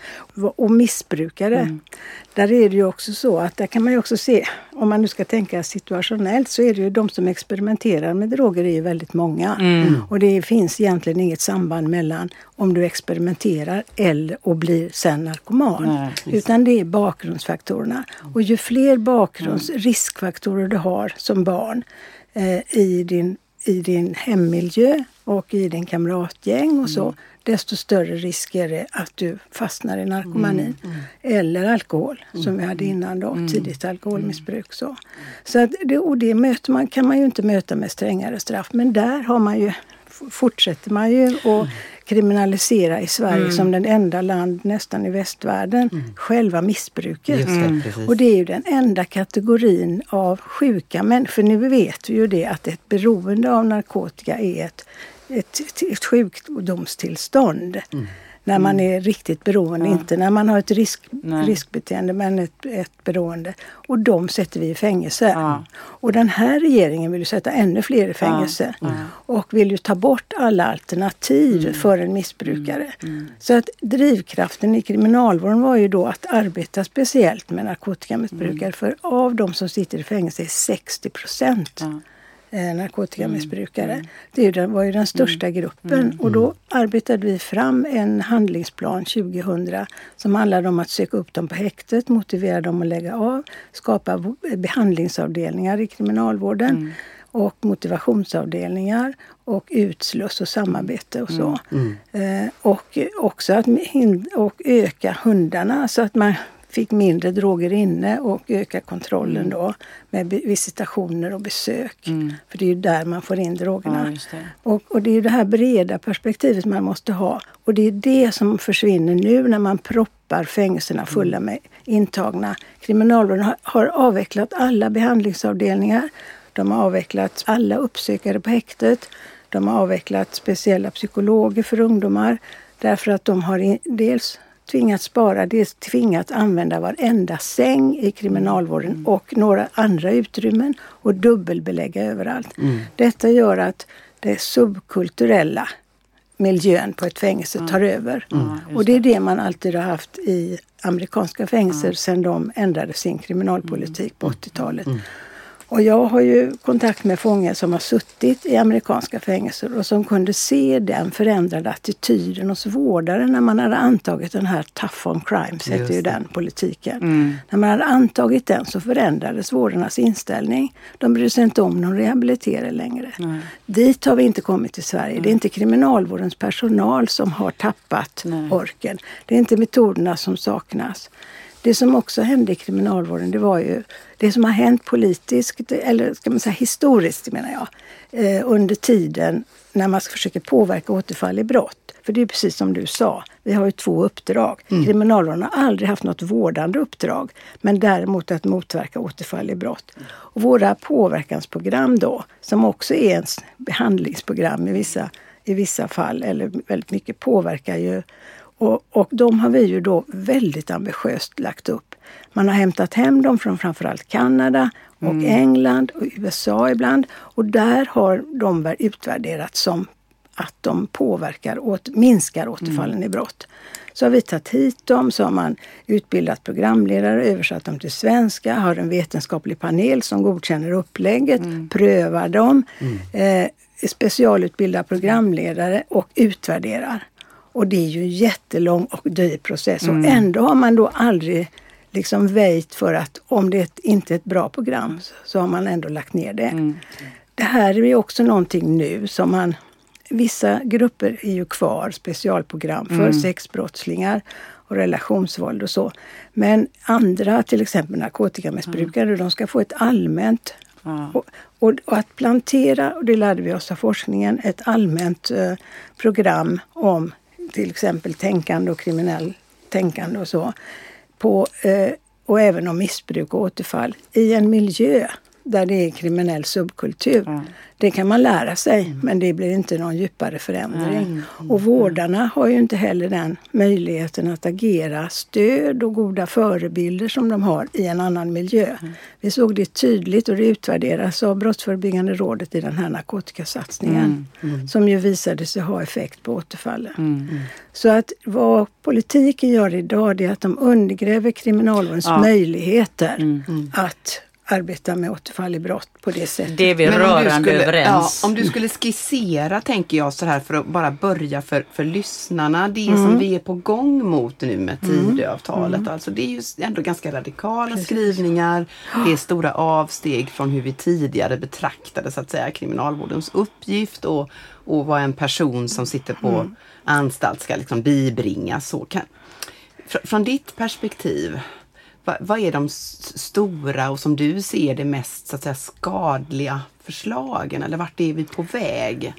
Och missbrukare, där är det ju också så att där kan man ju också se, om man nu ska tänka situationellt, så är det ju de som experimenterar med droger är ju väldigt många. Och det finns egentligen inget samband mellan om du experimenterar eller och blir sen narkoman. Nej, Utan det är bakgrundsfaktorerna. Och ju fler bakgrunds riskfaktorer du har som barn eh, i, din, i din hemmiljö och i din kamratgäng och så, desto större risk är det att du fastnar i narkomani. Eller alkohol, som vi hade innan då, tidigt alkoholmissbruk. Så, så att det, och det möter man, kan man ju inte möta med strängare straff. Men där har man ju, fortsätter man ju att kriminalisera i Sverige som den enda land nästan i västvärlden, själva missbruket. Det, precis. Och det är ju den enda kategorin av sjuka människor. Nu vet vi ju det att ett beroende av narkotika är ett, ett, ett sjukdomstillstånd. När man är riktigt beroende, inte när man har ett risk, Nej. riskbeteende men ett, ett beroende. Och de sätter vi i fängelse. Ja. Och den här regeringen vill ju sätta ännu fler i fängelse. Och vill ju ta bort alla alternativ för en missbrukare. Så att drivkraften i kriminalvården var ju då att arbeta speciellt med narkotikamissbrukare. För av de som sitter i fängelse är 60 procent Ja. Eh, narkotikamissbrukare. Det ju den- var ju den största gruppen. Och då arbetade vi fram en handlingsplan 2000 som handlade om att söka upp dem på häktet, motivera dem att lägga av, skapa behandlingsavdelningar i kriminalvården och motivationsavdelningar och utsluss och samarbete och så. Eh, och också att och öka hundarna så att man fick mindre droger inne och öka kontrollen då med visitationer och besök. För det är ju där man får in drogerna. Ja, det. Och, och det är ju det här breda perspektivet man måste ha. Och det är det som försvinner nu när man proppar fängelserna fulla med intagna. Kriminalvården har, har avvecklat alla behandlingsavdelningar. De har avvecklat alla uppsökare på häktet. De har avvecklat speciella psykologer för ungdomar. Därför att de har in, dels tvingats spara, dels tvingats använda varenda säng i kriminalvården och några andra utrymmen och dubbelbelägga överallt. Detta gör att det subkulturella miljön på ett fängelse tar över. och det är det man alltid har haft i amerikanska fängelser sedan de ändrade sin kriminalpolitik på 80-talet. Och jag har ju kontakt med fångar som har suttit i amerikanska fängelser och som kunde se den förändrade attityden hos vårdare när man hade antagit den här tough on crime, heter ju den politiken. Mm. När man hade antagit den så förändrades vårdarnas inställning. De brydde sig inte om någon rehabilitering längre. Dit har vi inte kommit i Sverige. Det är inte kriminalvårdens personal som har tappat orken. Det är inte metoderna som saknas. Det som också hände i kriminalvården, det var ju det som har hänt politiskt, eller ska man säga historiskt menar jag, eh, under tiden när man försöker påverka återfall i brott. För det är precis som du sa, vi har ju två uppdrag. Kriminalvården har aldrig haft något vårdande uppdrag, men däremot att motverka återfall i brott. Och våra påverkansprogram då, som också är en behandlingsprogram i vissa, i vissa fall, eller väldigt mycket, påverkar ju och, och de har vi ju då väldigt ambitiöst lagt upp. Man har hämtat hem dem från framförallt Kanada och England och USA ibland. Och där har de utvärderats som att de påverkar, åt, minskar återfallen i brott. Så har vi tagit hit dem, så har man utbildat programledare, översatt dem till svenska, har en vetenskaplig panel som godkänner upplägget, prövar dem, eh, specialutbildar programledare och utvärderar. Och det är ju en jättelång och dyr process. Och ändå har man då aldrig liksom väjt för att om det inte är ett bra program så- har man ändå lagt ner det. Det här är ju också någonting nu som man Vissa grupper är ju kvar, specialprogram för sexbrottslingar och relationsvåld och så. Men andra, till exempel narkotikamissbrukare, de ska få ett allmänt och, och, och att plantera, och det lärde vi oss av forskningen, ett allmänt eh, program om till exempel tänkande och kriminell tänkande och så. På, eh, och även om missbruk och återfall i en miljö där det är kriminell subkultur. Det kan man lära sig men det blir inte någon djupare förändring. Och vårdarna har ju inte heller den möjligheten att agera stöd och goda förebilder som de har i en annan miljö. Vi såg det tydligt och det utvärderas av Brottsförebyggande rådet i den här narkotikasatsningen. Som ju visade sig ha effekt på återfallen. Så att vad politiken gör idag det är att de undergräver kriminalvårdens Ja. möjligheter att arbeta med återfall i brott på det sättet. Det är vi Men om du rörande skulle, överens. Ja, om du skulle skissera, tänker jag så här för att bara börja för, för lyssnarna, det som vi är på gång mot nu med Tidöavtalet. Alltså det är ju ändå ganska radikala skrivningar. Det är stora avsteg från hur vi tidigare betraktade så att säga kriminalvårdens uppgift och, och vad en person som sitter på anstalt ska liksom bibringa. Så kan, fr- från ditt perspektiv, vad, vad är de stora och som du ser det mest så att säga, skadliga förslagen? Eller vart är vi på väg?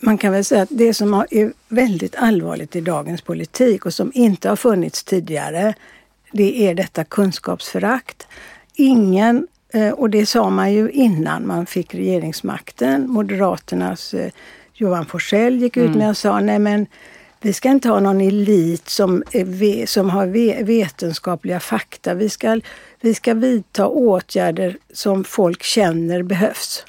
Man kan väl säga att det som är väldigt allvarligt i dagens politik och som inte har funnits tidigare, det är detta kunskapsförakt. Ingen, eh, och det sa man ju innan man fick regeringsmakten, Moderaternas eh, Johan Forssell gick ut med och sa nej men vi ska inte ha någon elit som, är som har vetenskapliga fakta. Vi ska, vi ska vidta åtgärder som folk känner behövs.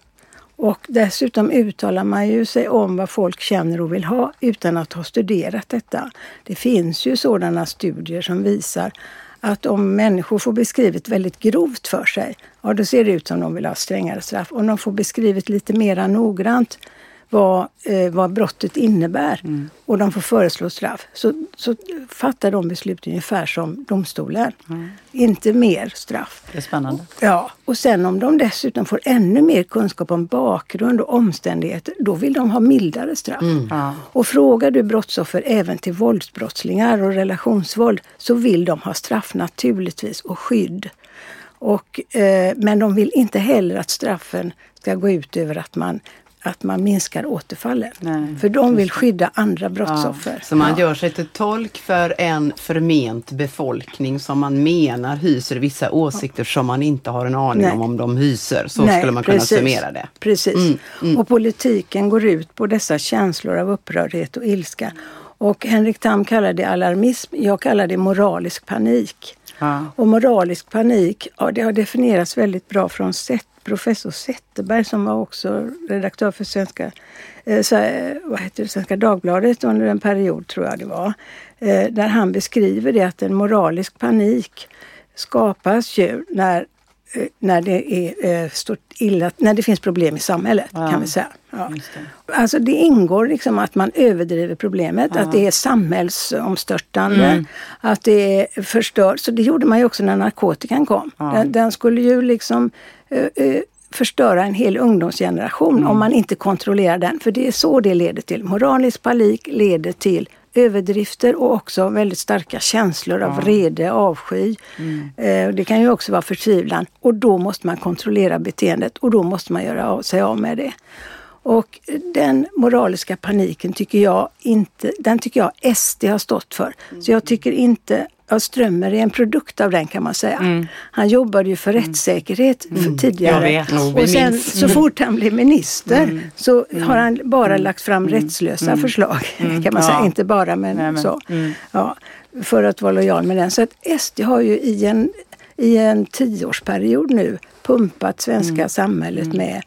Och dessutom uttalar man ju sig om vad folk känner och vill ha utan att ha studerat detta. Det finns ju sådana studier som visar att om människor får beskrivet väldigt grovt för sig, ja då ser det ut som de vill ha strängare straff. Om de får beskrivet lite mera noggrant vad, eh, vad brottet innebär och de får föreslå straff så, så fattar de beslut ungefär som domstolen. Inte mer straff. Det är spännande. Ja, och sen om de dessutom får ännu mer kunskap om bakgrund och omständigheter, då vill de ha mildare straff. Ja. Och frågar du brottsoffer även till våldsbrottslingar och relationsvåld så vill de ha straff naturligtvis och skydd. Och, eh, men de vill inte heller att straffen ska gå ut över att man, att man minskar återfallen. Nej, För de vill skydda andra brottsoffer. Så man Ja. gör sig till tolk för en förment befolkning som man menar hyser vissa åsikter som man inte har en aning Nej. om om de hyser. Så Nej, skulle man kunna precis. summera det. Precis. Och politiken går ut på dessa känslor av upprördhet och ilska. Och Henrik Tam kallar det alarmism, jag kallar det moralisk panik. Ja. Och moralisk panik, ja, det har definierats väldigt bra från sätt professor Zetterberg som var också redaktör för Svenska, eh, eh, vad heter det, Svenska Dagbladet under en period, tror jag det var. Eh, där han beskriver det att en moralisk panik skapas ju när när det är eh, stort illa, när det finns problem i samhället Ja. kan vi säga. Ja. Det. Alltså det ingår liksom att man överdriver problemet, Ja. att det är samhällsomstörtande, Mm. att det är förstört. Så det gjorde man ju också när narkotikan kom. Den, den skulle ju liksom eh, eh, förstöra en hel ungdomsgeneration Mm. om man inte kontrollerar den. För det är så det leder till. Moralisk panik leder till överdrifter och också väldigt starka känslor av Ja. vrede, avsky. Mm. Eh, Det kan ju också vara förtvivlan och då måste man kontrollera beteendet och då måste man göra sig av med det. Och den moraliska paniken tycker jag inte, den tycker jag SD har stått för. Så jag tycker inte, ja, Strömmer är en produkt av den kan man säga. Mm. Han jobbade ju för rättssäkerhet för tidigare. Jag vet. Vi och sen så fort han blev minister Mm. så har han bara lagt fram rättslösa förslag. kan man säga, Ja. inte bara men, Nej, men, så. mm. Ja, för att vara lojal med den. Så att SD har ju i en, i en tioårsperiod nu pumpat svenska Mm. samhället med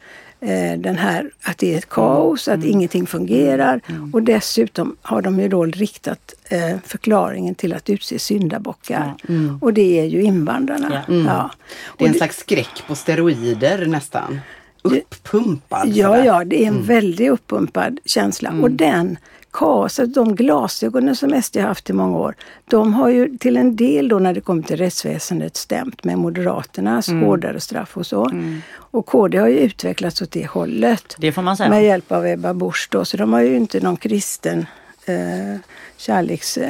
den här att det är ett kaos, Mm. att ingenting fungerar och dessutom har de ju då riktat eh, förklaringen till att utse syndabockar. Och det är ju invandrarna. Ja. Ja. Det är en slags skräck på steroider nästan. Uppumpad. Ja, ja, det är en väldigt uppumpad känsla. Och den kaoset, de glasögonen som SD har haft i många år, de har ju till en del då när det kommer till rättsväsendet stämt med Moderaternas hårdare straff och så. Och KD har ju utvecklats åt det hållet. Det får man säga. Med hjälp av Ebba Busch då, så de har ju inte någon kristen eh, kärleks...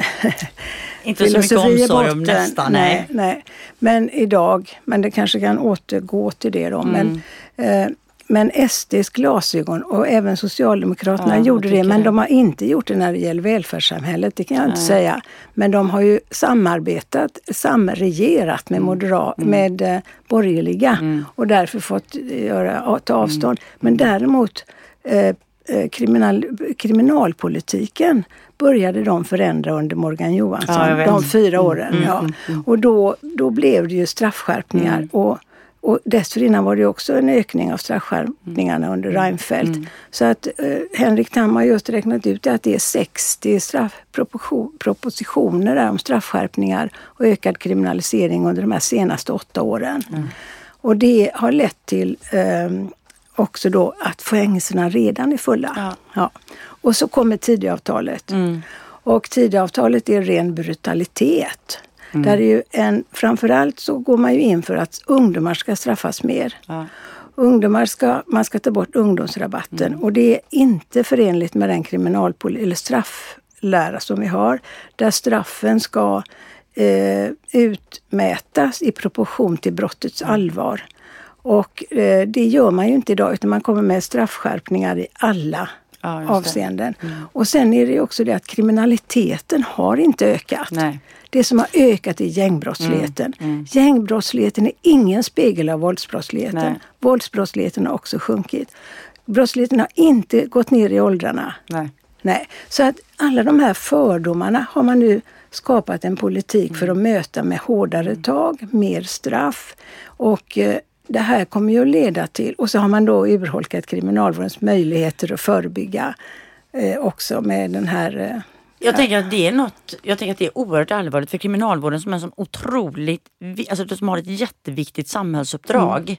Inte så mycket omsorg om nästa, nej. nej. Men idag, men det kanske kan återgå till det då. Men, Mm. eh, men SDs glasögon och även Socialdemokraterna Ja, jag gjorde det, men det. de har inte gjort det när det gäller välfärdssamhället, det kan jag inte säga. Men de har ju samarbetat, samregerat med, modera- Mm. med eh, borgerliga och därför fått eh, göra, ta avstånd. Mm. Men däremot eh, eh, kriminal, kriminalpolitiken började de förändra under Morgan Johansson, Ja, jag de fyra åren. Mm, ja. Och då, då blev det ju straffskärpningar. Och, och dessförinnan var det också en ökning av straffskärpningarna under Reinfeldt. Så att eh, Henrik Tam har just räknat ut att det är 60 straffpropositioner där om straffskärpningar och ökad kriminalisering under de här senaste åtta åren. Och det har lett till ehm, också då att fängelserna redan är fulla. Ja. Ja. Och så kommer Tidöavtalet. Mm. Och Tidöavtalet är ren brutalitet. Där är ju en, framförallt så går man ju in för att ungdomar ska straffas mer. Ja. Ungdomar ska, man ska ta bort ungdomsrabatten och det är inte förenligt med den kriminalpol eller strafflära som vi har. Där straffen ska eh, utmätas i proportion till brottets allvar. Och eh, det gör man ju inte idag utan man kommer med straffskärpningar i alla Ja, avseenden. Och sen är det ju också det att kriminaliteten har inte ökat. Nej. Det som har ökat är gängbrottsligheten. Gängbrottsligheten är ingen spegel av våldsbrottsligheten. Nej. Våldsbrottsligheten har också sjunkit. Brottsligheten har inte gått ner i åldrarna. Nej. Nej. Så att alla de här fördomarna har man nu skapat en politik för att möta med hårdare tag, mer straff och eh, det här kommer ju att leda till, och så har man då urholkat kriminalvårdens möjligheter att förebygga eh, också med den här eh, Jag tänker att det är något, jag tänker att det är oerhört allvarligt för kriminalvården som är så otroligt, alltså som har ett jätteviktigt samhällsuppdrag.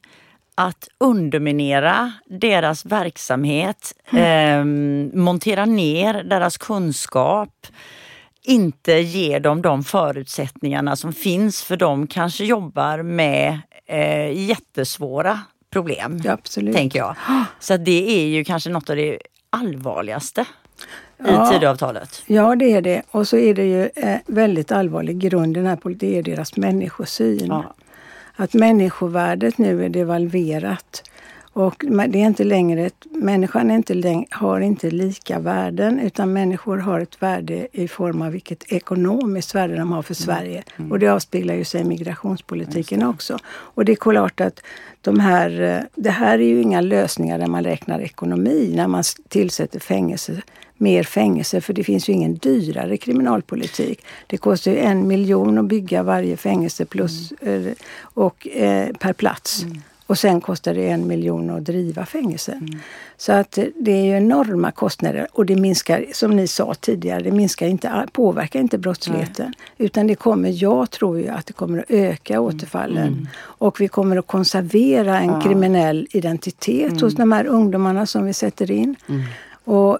Att underminera deras verksamhet, eh, montera ner deras kunskap, inte ge dem de förutsättningarna som finns för de kanske jobbar med eh, jättesvåra problem. Ja, absolut. Tänker jag. Så det är ju kanske något av det allvarligaste Ja. i Tidöavtalet. Ja, det är det. Och så är det ju eh, väldigt allvarlig grund i den här politiken, det är deras människosyn. Ja. Att människovärdet nu är devalverat. Och det är inte längre ett, människan inte läng, har inte lika värden utan människor har ett värde i form av vilket ekonomiskt värde de har för Sverige. Och det avspeglar ju sig i migrationspolitiken också. Och det är klart att de här, eh, det här är ju inga lösningar där man räknar ekonomi när man tillsätter fängelse, mer fängelse för det finns ju ingen dyrare kriminalpolitik. Det kostar ju en miljon att bygga varje fängelse plus, eh, och, eh, per plats. Och sen kostar det en miljon att driva fängelsen. Mm. Så att det är ju enorma kostnader och det minskar, som ni sa tidigare, det minskar inte, påverkar inte brottsligheten. Nej. Utan det kommer, jag tror ju att det kommer att öka mm. återfallen. Mm. Och vi kommer att konservera en ja. kriminell identitet mm. hos de här ungdomarna som vi sätter in. Mm. Och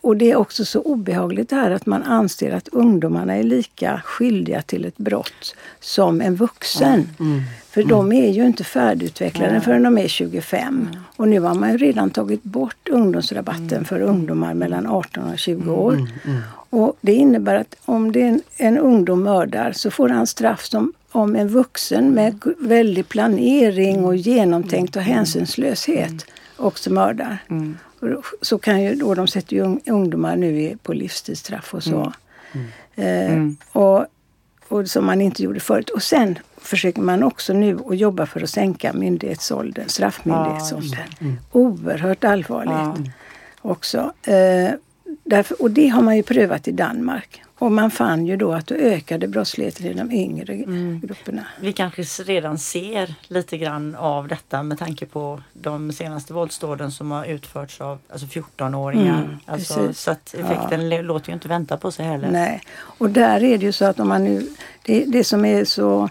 och det är också så obehagligt det här att man anser att ungdomarna är lika skyldiga till ett brott som en vuxen. Mm. För mm. de är ju inte färdigutvecklade mm. förrän de är 25. Och nu har man ju redan tagit bort ungdomsrabatten mm. för ungdomar mellan 18 och 20 år. Mm, mm. Och Det innebär att om det är en, en ungdom mördar så får han straff som om en vuxen med väldig planering och genomtänkt och hänsynslöshet också mördar. Så kan ju då, de sätter ju ungdomar nu på livstidsstraff och så. Mm. Eh, mm. och, och som man inte gjorde förut. Och sen försöker man också nu att jobba för att sänka myndighetsåldern, straffmyndighetsåldern. Ja, mm. Oerhört allvarligt ja. också. Eh, därför, och det har man ju prövat i Danmark. Och man fann ju då att det ökade brottsligheten i de yngre mm. grupperna. Vi kanske redan ser lite grann av detta med tanke på de senaste våldsdåden som har utförts av alltså 14-åringar. Mm, alltså, så att effekten ja. låter ju inte vänta på sig heller. Nej, och där är det ju så att om man nu... Det, det som är så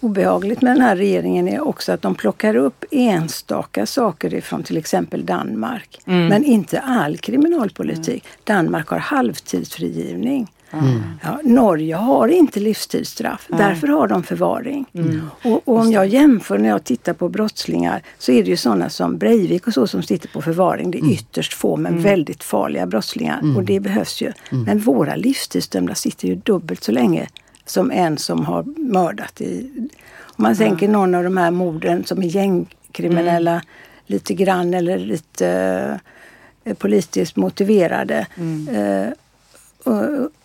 obehagligt med den här regeringen är också att de plockar upp enstaka saker ifrån till exempel Danmark. Mm. Men inte all kriminalpolitik. Mm. Danmark har halvtidsfrigivning. Mm. Ja, Norge har inte livstidsstraff, mm. därför har de förvaring. Mm. Och, och, om jag jämför när jag tittar på brottslingar så är det ju sådana som Breivik och så som sitter på förvaring. Det är mm. ytterst få men mm. väldigt farliga brottslingar mm. och det behövs ju. Men våra livstidsdömda sitter ju dubbelt så länge som en som har mördat. I, om man tänker någon av de här morden som är gängkriminella lite grann eller lite eh, politiskt motiverade. Eh,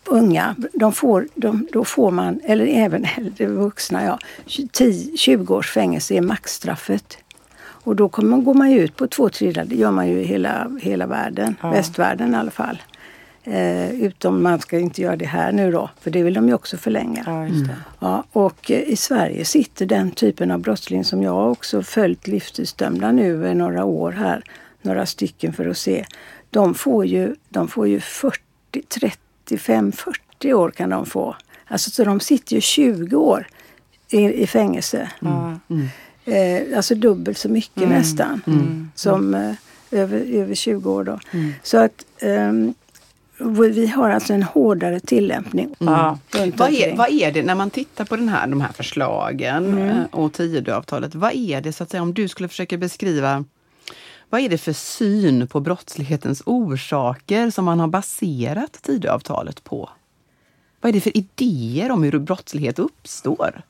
unga, de får, de, då får man, eller även äldre vuxna, ja, 10, 20 års fängelse är maxstraffet. Och då kommer, går man ju ut på två tredjedelar, det gör man ju i hela, hela världen, ja. västvärlden i alla fall. Eh, utom man ska inte göra det här nu då, för det vill de ju också förlänga. Ja, mm. ja, och eh, i Sverige sitter den typen av brottsling som jag också följt livstidsdömda nu i några år här, några stycken för att se. De får ju, de får ju 40, 30 35-40 år kan de få. Alltså så de sitter ju 20 år i, i fängelse. Mm. Mm. Eh, alltså dubbelt så mycket mm. nästan mm. som eh, över, över 20 år. Då. Mm. Så att um, vi har alltså en hårdare tillämpning. Mm. Vad, är, vad är det, när man tittar på den här, de här förslagen mm. Eh, och Tidöavtalet, vad är det så att säga, om du skulle försöka beskriva vad är det för syn på brottslighetens orsaker som man har baserat Tidöavtalet på? Vad är det för idéer om hur brottslighet uppstår?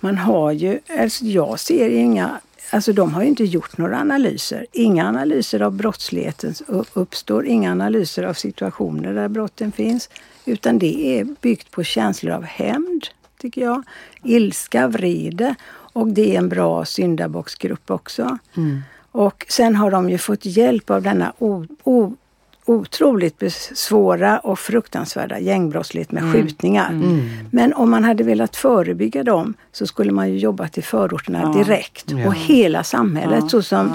Man har ju, alltså jag ser inga, alltså de har ju inte gjort några analyser. Inga analyser av brottsligheten uppstår, inga analyser av situationer där brotten finns. Utan det är byggt på känslor av hämnd, tycker jag. Ilska, vrede och det är en bra syndabocksgrupp också. Mm. Och sen har de ju fått hjälp av denna o, o, otroligt svåra och fruktansvärda gängbrottslighet med mm. skjutningar. Mm. Men om man hade velat förebygga dem så skulle man ju jobbat i förorterna ja. direkt. Ja. Och hela samhället, ja. så som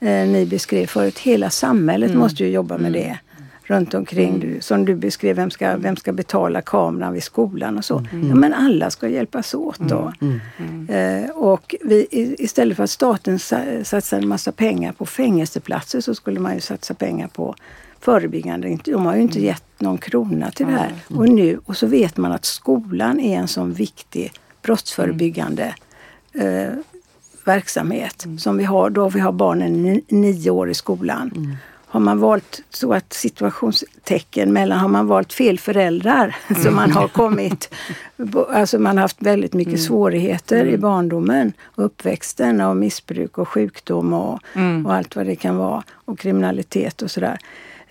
eh, ni beskrev förut, hela samhället mm. måste ju jobba med mm. det runt omkring. Mm. Som du beskrev, vem ska, vem ska betala kameran vid skolan och så. Mm. Ja, men alla ska hjälpas åt då. Mm. mm. Eh, och vi, istället för att staten satsar en massa pengar på fängelseplatser så skulle man ju satsa pengar på förebyggande. De har ju inte mm. gett någon krona till det här. Och nu, och så vet man att skolan är en sån viktig brottsförebyggande eh, verksamhet mm. som vi har då vi har barnen nio år i skolan. Mm har man valt så att situationstecken mellan, har man valt fel föräldrar mm. så man har kommit, alltså man har haft väldigt mycket mm. svårigheter mm. i barndomen, uppväxten och missbruk och sjukdom och, mm. och allt vad det kan vara och kriminalitet och sådär.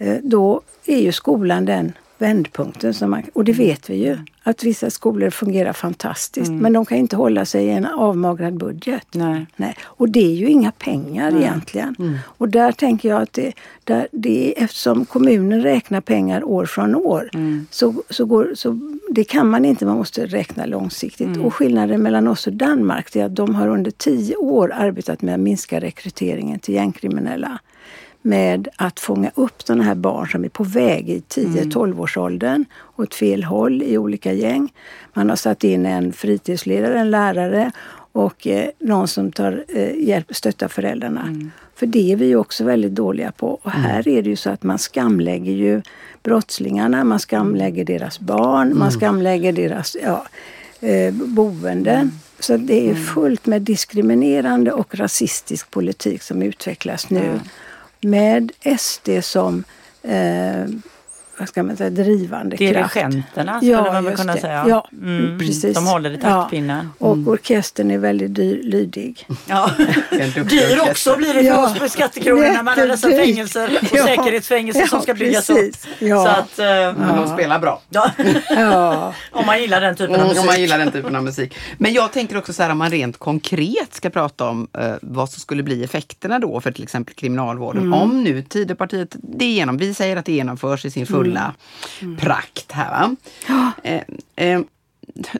Eh, då är ju skolan den vändpunkten. Som man, och det vet vi ju, att vissa skolor fungerar fantastiskt Mm. men de kan inte hålla sig i en avmagrad budget. Nej. Nej. Och det är ju inga pengar Nej. egentligen. Mm. Och där tänker jag att det, där, det är, eftersom kommunen räknar pengar år från år Mm. så, så, går, så det kan man inte, man måste räkna långsiktigt. Mm. Och skillnaden mellan oss och Danmark är att de har under tio år arbetat med att minska rekryteringen till gängkriminella. Med att fånga upp sådana här barn som är på väg i 10-12 årsåldern åt fel håll i olika gäng. Man har satt in en fritidsledare, en lärare och eh, någon som tar eh, hjälp, stöttar föräldrarna. För det är vi ju också väldigt dåliga på. Och här är det ju så att man skamlägger ju brottslingarna, man skamlägger deras barn, man skamlägger deras ja, eh, boende. Så det är fullt med diskriminerande och rasistisk politik som utvecklas nu. Med SD som eh, vad ska man säga, drivande kraft. Dirigenterna skulle man väl just kunna det. säga. Ja, Mm, precis. De håller i taktpinnen. Ja. Och orkestern är väldigt dyr, lydig. Ja. Dyr också blir det för Ja. oss med skattekronor när man har dessa fängelser och Ja. säkerhetsfängelser som Ja, ska byggas precis. upp. Ja. Så att, eh, Men de spelar bra. ja. Ja. om man gillar den typen av Mm, musik. om man gillar den typen av musik. Men jag tänker också så här om man rent konkret ska prata om eh, vad som skulle bli effekterna då för till exempel kriminalvården. Om nu Tidöpartiet, det är genom, vi säger att det genomförs i sin fulla prakt här. Va? Eh, eh,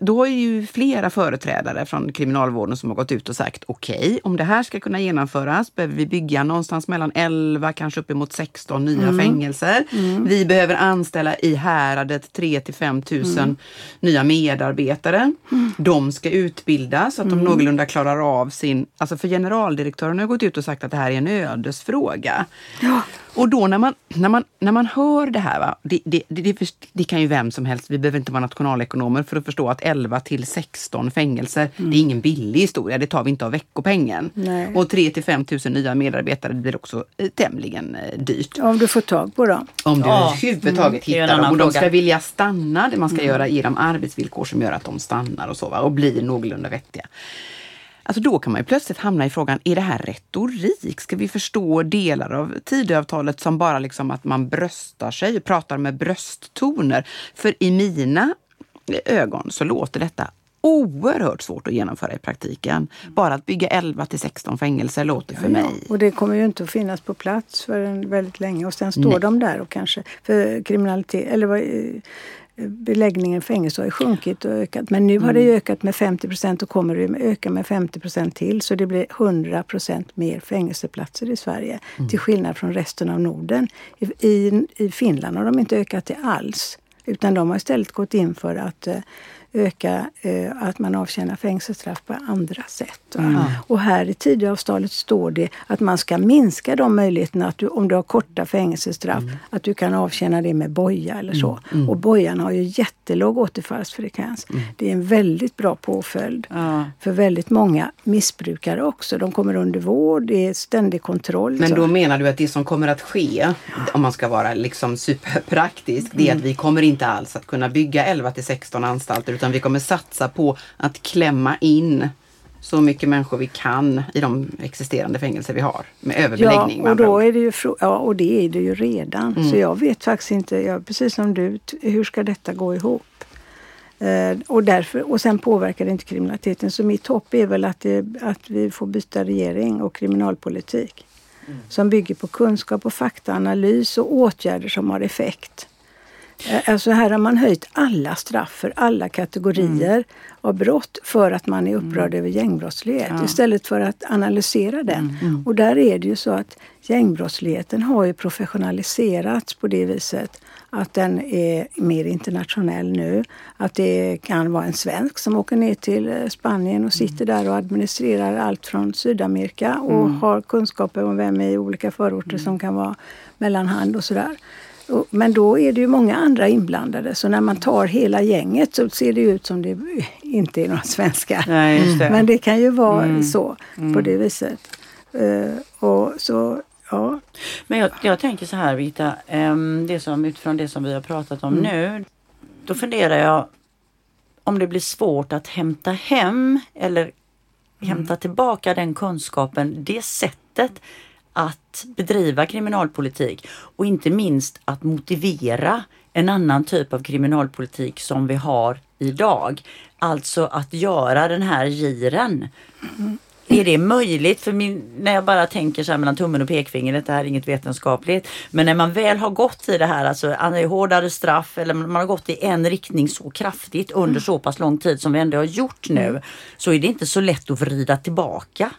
då är ju flera företrädare från kriminalvården som har gått ut och sagt okej, om det här ska kunna genomföras behöver vi bygga någonstans mellan 11, kanske uppemot 16 nya fängelser. Vi behöver anställa i häradet 3 till 5 tusen nya medarbetare. De ska utbildas så att de någorlunda klarar av sin... Alltså för generaldirektören har gått ut och sagt att det här är en ödesfråga. Och då när man, när man, när man hör det här, va, det, det, det, det, kan ju vem som helst, vi behöver inte vara nationalekonomer för att förstå att 11 till 16 fängelser, det är ingen billig historia, det tar vi inte av veckopengen. Nej. Och 3 till 5 tusen nya medarbetare blir också eh, tämligen eh, dyrt. Om du får tag på dem. Om du Ja. överhuvudtaget Mm. Hittar dem. Och de ska vilja stanna. Det man ska göra ge dem arbetsvillkor som gör att de stannar och så va? och blir någorlunda vettiga. Alltså då kan man ju plötsligt hamna i frågan, är det här retorik? Ska vi förstå delar av Tidöavtalet som bara liksom att man bröstar sig och pratar med brösttoner? För i mina ögon så låter detta oerhört svårt att genomföra i praktiken. Bara att bygga 11 till 16 fängelser låter för mig. Och det kommer ju inte att finnas på plats för väldigt länge. Och sen står Nej. de där och kanske, för kriminalitet, eller vad, beläggningen i fängelse har ju sjunkit och ökat. Men nu har det ju ökat med 50 procent och kommer det öka med 50 procent till. Så det blir 100 procent mer fängelseplatser i Sverige. Till skillnad från resten av Norden. I, i, I Finland har de inte ökat det alls. Utan de har istället gått in för att eh, öka eh, att man avtjänar fängelsestraff på andra sätt. va. Och här i Tidöavtalet står det att man ska minska de möjligheterna att du, om du har korta fängelsestraff, att du kan avtjäna det med boja eller så. Och bojan har ju jättelåg återfallsfrekvens. Det är en väldigt bra påföljd för väldigt många missbrukare också. De kommer under vård, det är ständig kontroll. Men så. då menar du att det som kommer att ske, om man ska vara liksom superpraktisk, det är att vi kommer inte alls att kunna bygga 11 till 16 anstalter utan vi kommer satsa på att klämma in så mycket människor vi kan i de existerande fängelser vi har. Med överbeläggning Ja, och då är det ju, ja, och det är det ju redan. Mm. Så jag vet faktiskt inte, jag, precis som du, hur ska detta gå ihop? Eh, och, därför, och sen påverkar det inte kriminaliteten. Så mitt hopp är väl att, det, att vi får byta regering och kriminalpolitik. Mm. Som bygger på kunskap och faktaanalys och åtgärder som har effekt. Eh, Alltså här har man höjt alla straff för alla kategorier Mm. av brott för att man är upprörd över gängbrottslighet Ja. istället för att analysera den. Mm. Och där är det ju så att gängbrottsligheten har ju professionaliserats på det viset att den är mer internationell nu. Att det kan vara en svensk som åker ner till eh, Spanien och sitter där och administrerar allt från Sydamerika och har kunskaper om vem i olika förorter som kan vara mellanhand och sådär. Men då är det ju många andra inblandade så när man tar hela gänget så ser det ut som det inte är några svenskar. Nej, det. Men det kan ju vara Mm. så på det viset. Eh, och så, ja. Men jag, jag tänker så här Birgitta, ehm, det som, utifrån det som vi har pratat om nu. Då funderar jag om det blir svårt att hämta hem eller hämta tillbaka den kunskapen, det sättet att bedriva kriminalpolitik och inte minst att motivera en annan typ av kriminalpolitik som vi har idag. Alltså att göra den här giren. Är det möjligt? För min, när jag bara tänker så här mellan tummen och pekfingret, det här är inget vetenskapligt. Men när man väl har gått i det här, alltså hårdare straff eller man har gått i en riktning så kraftigt under så pass lång tid som vi ändå har gjort nu. Så är det inte så lätt att vrida tillbaka.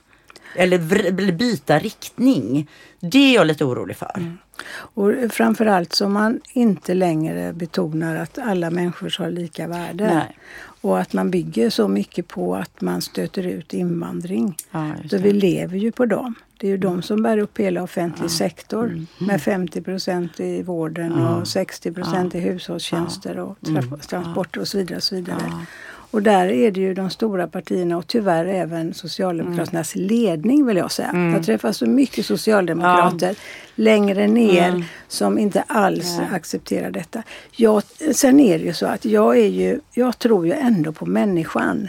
Eller, byta riktning. Det är jag lite orolig för. Och framförallt så man inte längre betonar att alla människor har lika värde. Nej. Och att man bygger så mycket på att man stöter ut invandring. Ja, så vi lever ju på dem. Det är ju de som bär upp hela offentlig sektor med 50 procent i vården och 60 procent i hushållstjänster och tra- transporter och så vidare. Och, så vidare. Och där är det ju de stora partierna och tyvärr även Socialdemokraternas ledning vill jag säga. Jag träffar så mycket socialdemokrater längre ner som inte alls accepterar detta. Jag, sen är det ju så att jag är ju, jag tror ju ändå på människan.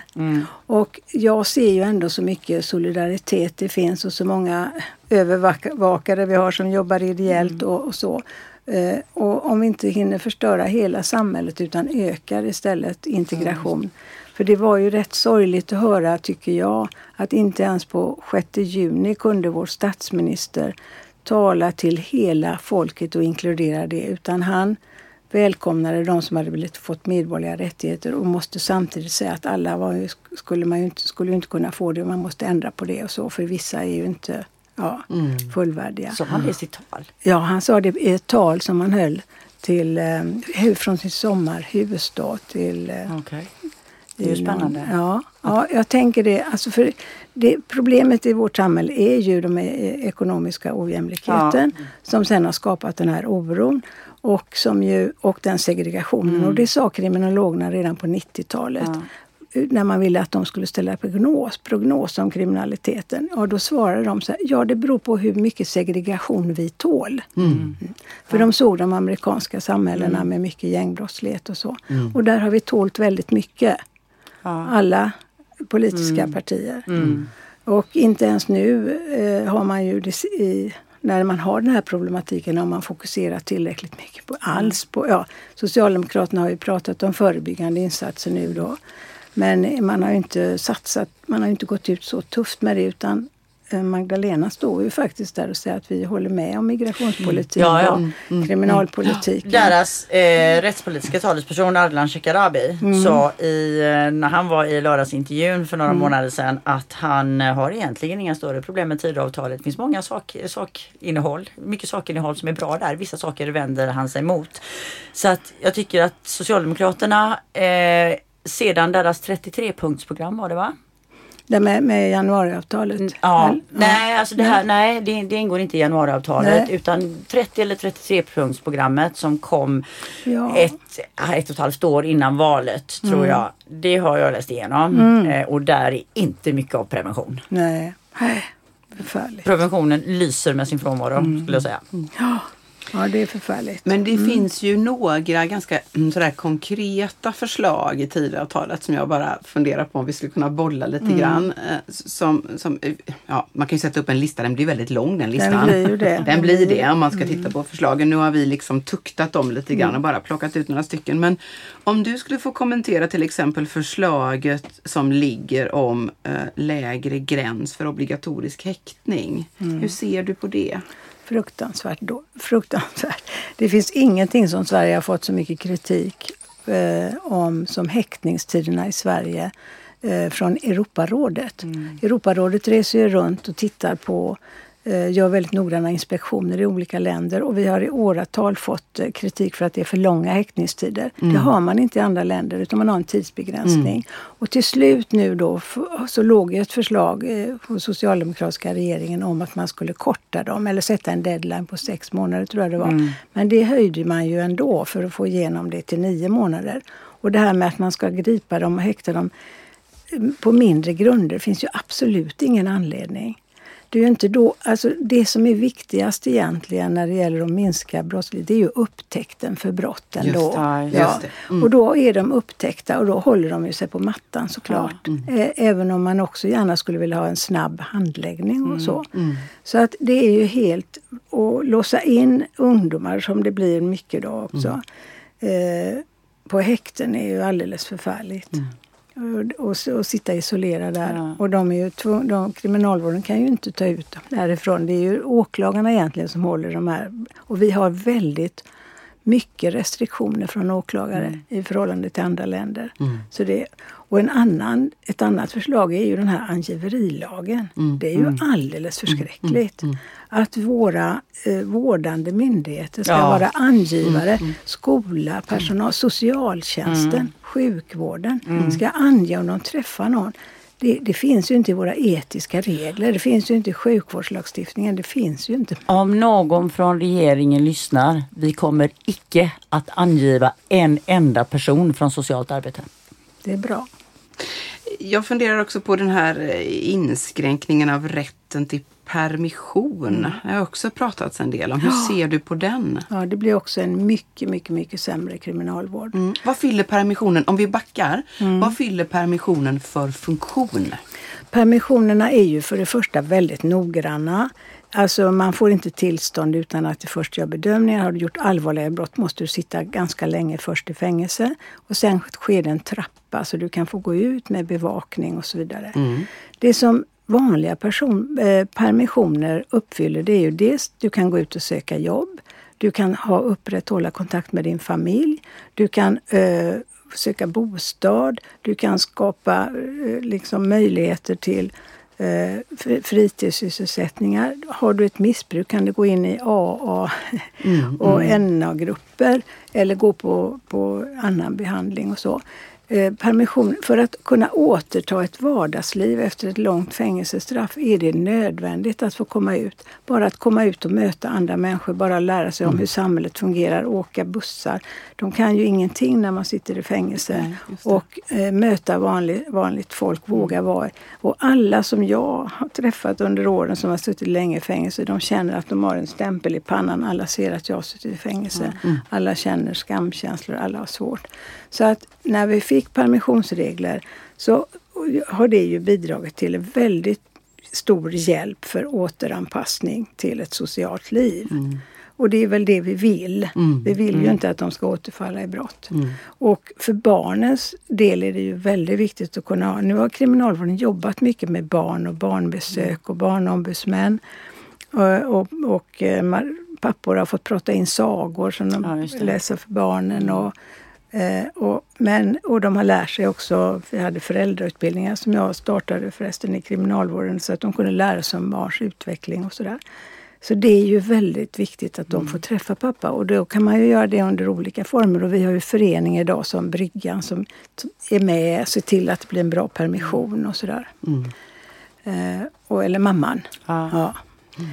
Och jag ser ju ändå så mycket solidaritet det finns och så många övervakare vi har som jobbar ideellt och, och så. Eh, och om vi inte hinner förstöra hela samhället utan ökar istället integration. För det var ju rätt sorgligt att höra, tycker jag, att inte ens på 6 juni kunde vår statsminister tala till hela folket och inkludera det, utan han välkomnade de som hade blivit, fått medborgerliga rättigheter och måste samtidigt säga att alla var skulle man ju inte, skulle inte kunna få det, man måste ändra på det och så, för vissa är ju inte ja, fullvärdiga. Sa han det i sitt tal? Ja, han sa det i ett tal som han höll till, eh, från sin sommarhuvudstad till eh, Okej. Det är ju spännande. Ja, ja, jag tänker det. Alltså för det. Problemet i vårt samhälle är ju den eh, ekonomiska ojämlikheten som sen har skapat den här oron och, som ju, och den segregationen. Och det sa kriminologerna redan på 90-talet. När man ville att de skulle ställa prognos, prognos om kriminaliteten. Och då svarade de så här, ja det beror på hur mycket segregation vi tål. Mm. För de såg de amerikanska samhällena med mycket gängbrottslighet och så. Och där har vi tålt väldigt mycket alla politiska partier. Och inte ens nu eh, har man ju det, i, när man har den här problematiken har man fokuserat tillräckligt mycket på alls på, ja, Socialdemokraterna har ju pratat om förebyggande insatser nu då. Men man har ju inte satsat, man har ju inte gått ut så tufft med det utan eh, Magdalena står ju faktiskt där och säger att vi håller med om migrationspolitik Ja, ja. och kriminalpolitik. Deras eh, rättspolitiska talesperson Ardalan Shekarabi sa i, eh, när han var i lördagsintervjun för några månader sedan att han eh, har egentligen inga större problem med Tidöavtalet. Det finns många sak, sakinnehåll, mycket sakinnehåll som är bra där. Vissa saker vänder han sig emot. Så att jag tycker att Socialdemokraterna eh, sedan deras 33-punktsprogram var det va? Det med, med januariavtalet. Mm, Ja, Eller? nej, alltså det här, nej, det, det ingår inte i januariavtalet Nej. utan 30 eller 33 punktsprogrammet som kom Ja. ett, ett och ett halvt år innan valet Mm. tror jag. Det har jag läst igenom eh, och där är inte mycket av prevention. Nej. Nej, förfärligt. Preventionen lyser med sin frånvaro Mm. skulle jag säga. Ja, ja det är förfärligt. Men det finns ju några ganska mm, sådär konkreta förslag i Tidöavtalet som jag bara funderar på om vi skulle kunna bolla lite grann. eh, Som, som, eh, ja, man kan ju sätta upp en lista, den blir väldigt lång den listan. blir ju det. Den blir det om man ska titta på förslagen. Nu har vi liksom tuktat dem lite grann och bara plockat ut några stycken. Men om du skulle få kommentera till exempel förslaget som ligger om eh, lägre gräns för obligatorisk häktning. Hur ser du på det? Fruktansvärt, då, fruktansvärt. Det finns ingenting som Sverige har fått så mycket kritik eh, om som häktningstiderna i Sverige eh, från Europarådet. Europarådet reser ju runt och tittar på gör väldigt noggranna inspektioner i olika länder och vi har i åratal fått eh, kritik för att det är för långa häktningstider. Det har man inte i andra länder utan man har en tidsbegränsning. Och till slut nu då så låg ett förslag eh, hos socialdemokratiska regeringen om att man skulle korta dem eller sätta en deadline på sex månader tror jag det var. Men det höjde man ju ändå för att få igenom det till nio månader. Och det här med att man ska gripa dem och häkta dem eh, på mindre grunder finns ju absolut ingen anledning. Det är ju inte då, alltså det som är viktigast egentligen när det gäller att minska brottslighet, det är ju upptäckten för brotten Just då. det, ja, Ja. det. Och då är de upptäckta och då håller de ju sig på mattan såklart. Mm. Eh, Även om man också gärna skulle vilja ha en snabb handläggning Mm. och så. Så att det är ju helt, att låsa in ungdomar som det blir mycket då också. eh, på häkten är ju alldeles förfärligt. Och, och, och sitta isolerad där. Ja. Och de är ju de, kriminalvården kan ju inte ta ut dem därifrån. Det är ju åklagarna egentligen som håller de här. Och vi har väldigt mycket restriktioner från åklagare i förhållande till andra länder. Så det, och en annan, ett annat förslag är ju den här angiverilagen. Det är ju alldeles förskräckligt. Att våra eh, vårdande myndigheter ska Ja. vara angivare. Skola, personal, socialtjänsten, sjukvården ska ange om de träffar någon. Det, det finns ju inte i våra etiska regler. Det finns ju inte i sjukvårdslagstiftningen. Det finns ju inte. Om någon från regeringen lyssnar, vi kommer icke att angiva en enda person från socialt arbete. Det är bra. Jag funderar också på den här eh, inskränkningen av rätten till permission. Det har också pratats en del om. Hur ser du på den? Ja, det blir också en mycket, mycket, mycket sämre kriminalvård. Mm. Vad fyller permissionen, om vi backar, vad fyller permissionen för funktion? Permissionerna är ju för det första väldigt noggranna. Alltså man får inte tillstånd utan att det först gör bedömningar. Har du gjort allvarliga brott måste du sitta ganska länge först i fängelse. Och sen sker det en trappa så du kan få gå ut med bevakning och så vidare. Det som vanliga person, eh, permissioner uppfyller det är ju dels du kan gå ut och söka jobb. Du kan ha upprätthålla kontakt med din familj. Du kan eh, söka bostad. Du kan skapa eh, liksom möjligheter till eh, fr- fritidssysselsättningar. Har du ett missbruk kan du gå in i AA och NA-grupper eller gå på, på annan behandling och så. Eh, permission, för att kunna återta ett vardagsliv efter ett långt fängelsestraff är det nödvändigt att få komma ut. Bara att komma ut och möta andra människor, bara lära sig om hur samhället fungerar, åka bussar. De kan ju ingenting när man sitter i fängelse. Nej, och eh, möta vanlig, vanligt folk, våga vara. Och alla som jag har träffat under åren som har suttit länge i fängelse, de känner att de har en stämpel i pannan. Alla ser att jag har suttit i fängelse. Alla känner skamkänslor, alla har svårt. Så att när vi fick permissionsregler så har det ju bidragit till väldigt stor hjälp för återanpassning till ett socialt liv. Och det är väl det vi vill. Vi vill ju inte att de ska återfalla i brott. Och för barnens del är det ju väldigt viktigt att kunna ha... Nu har kriminalvården jobbat mycket med barn och barnbesök och barnombudsmän. Och, och, och eh, pappor har fått prata in sagor som de Ja, läser för barnen. Och, eh, och, men, och de har lärt sig också, vi hade föräldrautbildningar som jag startade förresten i kriminalvården så att de kunde lära sig om barns utveckling och sådär. Så det är ju väldigt viktigt att de får träffa pappa och då kan man ju göra det under olika former och vi har ju föreningar idag som Bryggan som är med och ser till att det blir en bra permission och sådär. Eh, och, eller mamman. Ja. Ja. Eh,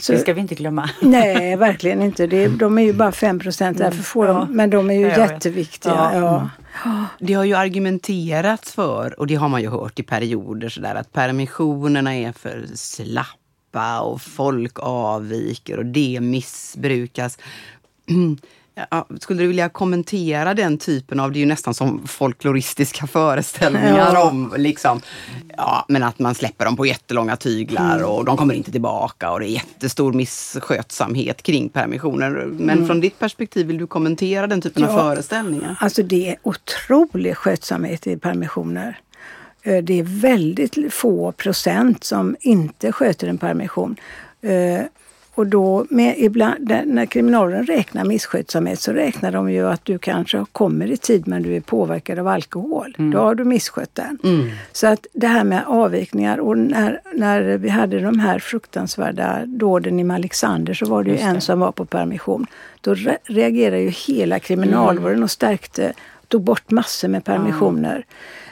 så, Det ska vi inte glömma. Nej, verkligen inte. Det, de är ju bara 5 procent, därför får Ja. de, men de är ju Ja, jätteviktiga. Ja. Ja. Det har ju argumenterats för, och det har man ju hört i perioder sådär, att permissionerna är för slappa och folk avviker och det missbrukas. Ja, skulle du vilja kommentera den typen av, det är ju nästan som folkloristiska föreställningar Ja. om liksom, ja men att man släpper dem på jättelånga tyglar och de kommer inte tillbaka och det är jättestor misskötsamhet kring permissioner. Men från ditt perspektiv, vill du kommentera den typen av Ja. föreställningar? Alltså det är otrolig skötsamhet i permissioner. Eh, Det är väldigt få procent som inte sköter en permission. Och då, med ibland, när kriminalvården räknar misskötsamhet så räknar de ju att du kanske kommer i tid men du är påverkad av alkohol. Då har du misskött den. Så att det här med avvikningar och när, när vi hade de här fruktansvärda dåden i Malexander så var det ju en som var på permission. Då re- reagerade ju hela kriminalvården och stärkte, tog bort massor med permissioner.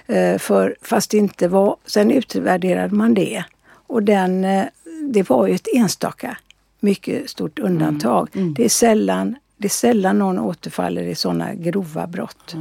Eh, för, fast det inte var, sen utvärderade man det. Och den, eh, det var ju ett enstaka mycket stort undantag. Det, är sällan, det är sällan någon återfaller i sådana grova brott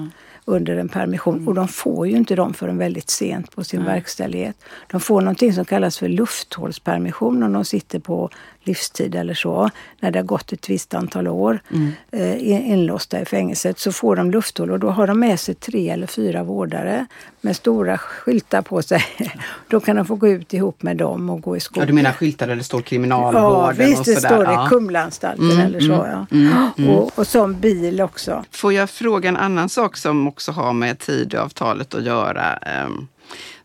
under en permission. Och de får ju inte dem förrän väldigt sent på sin verkställighet. De får någonting som kallas för lufthålspermission om de sitter på livstid eller så, när det har gått ett visst antal år mm. eh, inlåsta i fängelset, så får de lufthål och då har de med sig tre eller fyra vårdare med stora skyltar på sig. då kan de få gå ut ihop med dem och gå i skolan. Ja, du menar skyltar där det står kriminalvården ja, visst, och det sådär? står det ja. Kumlaanstalten Mm, eller så. mm, Ja. mm, mm. Och, och som bil också. Får jag fråga en annan sak som också har med Tidöavtalet att göra?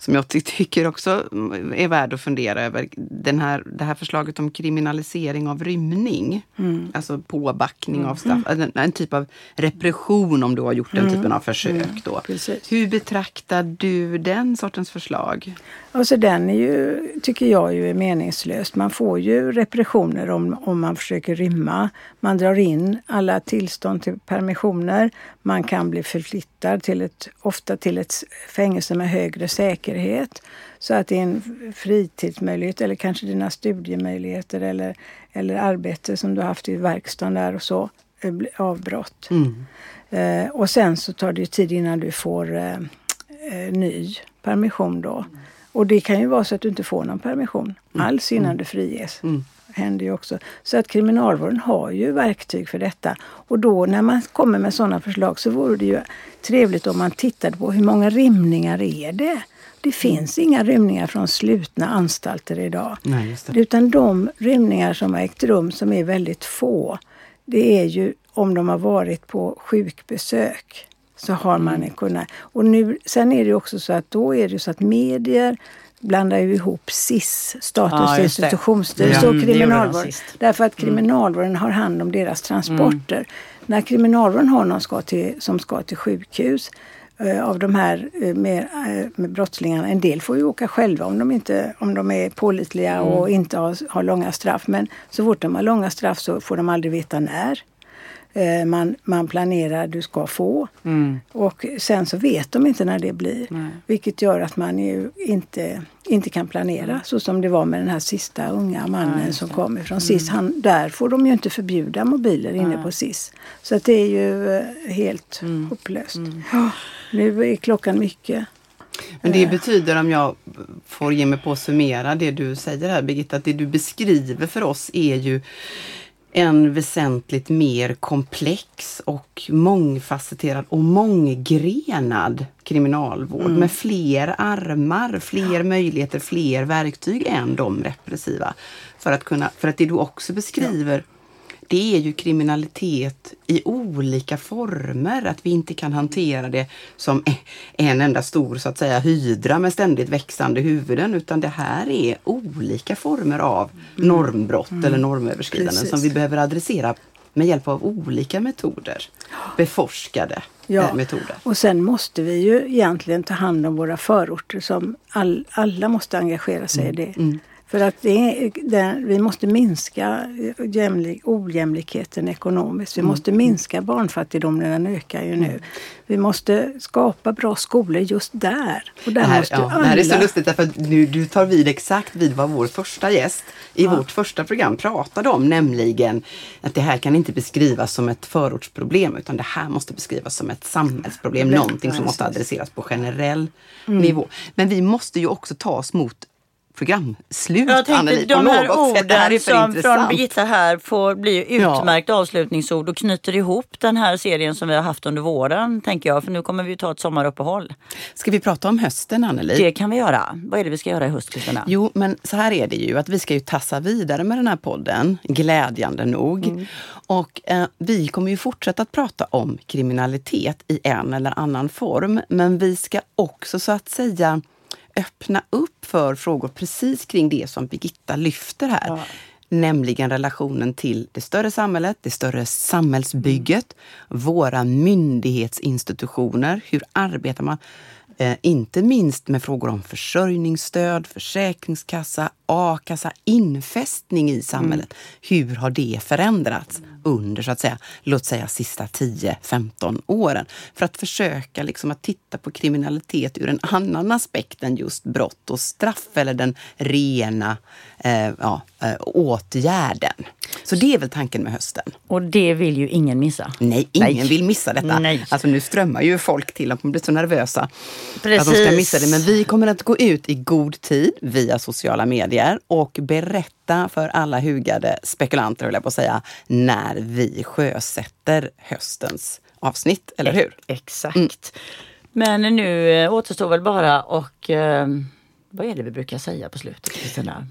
Som jag ty- tycker också är värd att fundera över. Den här, det här förslaget om kriminalisering av rymning. Alltså påbackning av straff. En, en typ av repression om du har gjort den typen av försök. Då. precis. Hur betraktar du den sortens förslag? Alltså den är ju, tycker jag ju är meningslös. Man får ju repressioner om, om man försöker rymma. Man drar in alla tillstånd till permissioner. Man kan bli förflyttad till ett, ofta till ett fängelse med högre säkerhet. Så att din fritidsmöjlighet eller kanske dina studiemöjligheter eller, eller arbete som du har haft i verkstaden där och så eh, avbrott. Eh, och sen så tar det ju tid innan du får eh, eh, ny permission då. Och det kan ju vara så att du inte får någon permission alls innan du friges. händer ju också. Så att kriminalvården har ju verktyg för detta. Och då när man kommer med sådana förslag så vore det ju trevligt om man tittade på hur många rymningar är det? Det finns inga rymningar från slutna anstalter idag. Nej. Utan de rymningar som har ägt rum, som är väldigt få, det är ju om de har varit på sjukbesök. Så har man kunnat. Och nu, sen är det också så att då är det så att medier blandar ju ihop SIS, Statens Ja, institutionsstyrelse, och de kriminalvården. Därför att kriminalvården har hand om deras transporter. När kriminalvården har någon ska till, som ska till sjukhus av de här eh, med, eh, med brottslingarna, en del får ju åka själva om de, inte, om de är pålitliga och inte har, har långa straff. Men så fort de har långa straff så får de aldrig veta när. Eh, Man, man planerar du ska få. Och sen så vet de inte när det blir. Vilket gör att man ju inte, inte kan planera. Så som det var med den här sista unga mannen som kom ifrån SIS. Han, där får de ju inte förbjuda mobiler inne på SIS. Så att det är ju eh, helt hopplöst. Ja, nu är klockan mycket. Men det betyder, om jag får ge mig på att summera det du säger här Birgitta, att det du beskriver för oss är ju en väsentligt mer komplex och mångfacetterad och månggrenad kriminalvård med fler armar, fler möjligheter, fler verktyg än de repressiva. För att, kunna, för att det du också beskriver det är ju kriminalitet i olika former. Att vi inte kan hantera det som en enda stor så att säga hydra med ständigt växande huvuden. Utan det här är olika former av normbrott eller normöverskridanden Precis. som vi behöver adressera med hjälp av olika metoder. Beforskade Ja. eh, metoder. Och sen måste vi ju egentligen ta hand om våra förorter som all, alla måste engagera sig i det. För att det det, vi måste minska jämlik, ojämlikheten ekonomiskt. Vi måste minska barnfattigdomen, den ökar ju nu. Vi måste skapa bra skolor just där. Och där Det här, måste ja, alla... det här är så lustigt därför nu, du tar vid exakt vid vad vår första gäst i vårt första program pratade om, nämligen att det här kan inte beskrivas som ett förortsproblem utan det här måste beskrivas som ett samhällsproblem, Problem. någonting som Ja, måste adresseras på generell nivå. Men vi måste ju också ta oss mot programslut, Jag tänkte Anneli, de här orden som intressant. från Birgitta här får bli Ja. utmärkt avslutningsord och knyter ihop den här serien som vi har haft under våren, tänker jag. För nu kommer vi ta ett sommaruppehåll. Ska vi prata om hösten, Anneli? Det kan vi göra. Vad är det vi ska göra i höst, Kristina? Jo, men så här är det ju att vi ska ju tassa vidare med den här podden, glädjande nog. Mm. Och eh, vi kommer ju fortsätta att prata om kriminalitet i en eller annan form. Men vi ska också så att säga öppna upp för frågor precis kring det som Birgitta lyfter här. Nämligen relationen till det större samhället, det större samhällsbygget, våra myndighetsinstitutioner. Hur arbetar man? Eh, inte minst med frågor om försörjningsstöd, försäkringskassa, a-kassa, infästning i samhället. Hur har det förändrats? under så att säga, låt säga sista 10-15 åren. För att försöka liksom att titta på kriminalitet ur en annan aspekt än just brott och straff eller den rena eh, ja, eh, åtgärden. Så det är väl tanken med hösten. Och det vill ju ingen missa. Nej, ingen Nej. vill missa detta. Nej. Alltså nu strömmar ju folk till att de blir så nervösa Precis. att de ska missa det. Men vi kommer att gå ut i god tid via sociala medier och berätta för alla hugade spekulanter, höll jag på att säga, när vi sjösätter höstens avsnitt, eller hur? Exakt. Mm. Men nu eh, återstår väl bara och eh, vad är det vi brukar säga på slutet?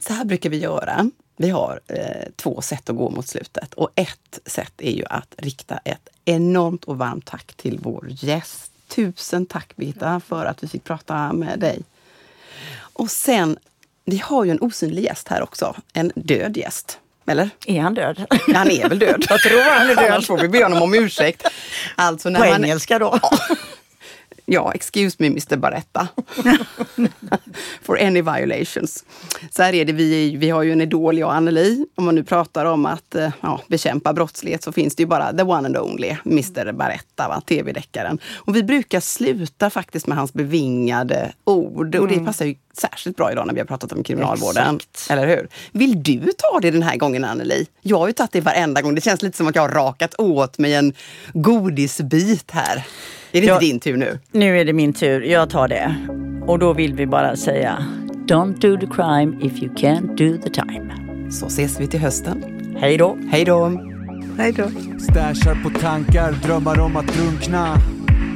Så här brukar vi göra. Vi har eh, två sätt att gå mot slutet och ett sätt är ju att rikta ett enormt och varmt tack till vår gäst. Tusen tack Birgitta för att vi fick prata med dig. Och sen, vi har ju en osynlig gäst här också, en död gäst. Eller? Är han död? Han är väl död. Jag tror han är död. Annars får vi be honom om ursäkt. Alltså när På man, engelska då? Ja. Excuse me Mr Baretta. For any violations. Så här är det, vi, vi har ju en idol, jag och Anneli. Om man nu pratar om att eh, ja, bekämpa brottslighet så finns det ju bara the one and only Mr Baretta, tv-deckaren. Och vi brukar sluta faktiskt med hans bevingade ord. Och det mm. passar ju särskilt bra idag när vi har pratat om kriminalvården. Exakt. Eller hur? Vill du ta det den här gången Anneli? Jag har ju tagit det varenda gång. Det känns lite som att jag har rakat åt mig en godisbit här. Är det jag, inte din tur nu? Nu är det min tur. Jag tar det. Och då vill vi bara säga Don't do the crime if you can't do the time. Så ses vi till hösten. Hej då. Hej då. Hej då. Stashar på tankar, drömmar om att drunkna.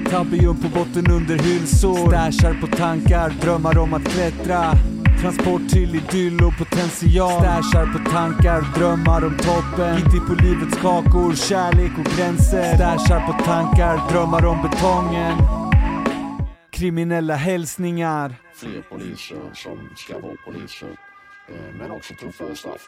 Tabium på botten under hylsor. Stashar på tankar, drömmar om att klättra. Transport till idyll och potential. Stashar på tankar, drömmar om toppen. Gitti på livets kakor, kärlek och gränser. Stashar på tankar, drömmar om betongen. Kriminella hälsningar. Fler poliser som ska vara poliser. Eh, men också tuffare straff.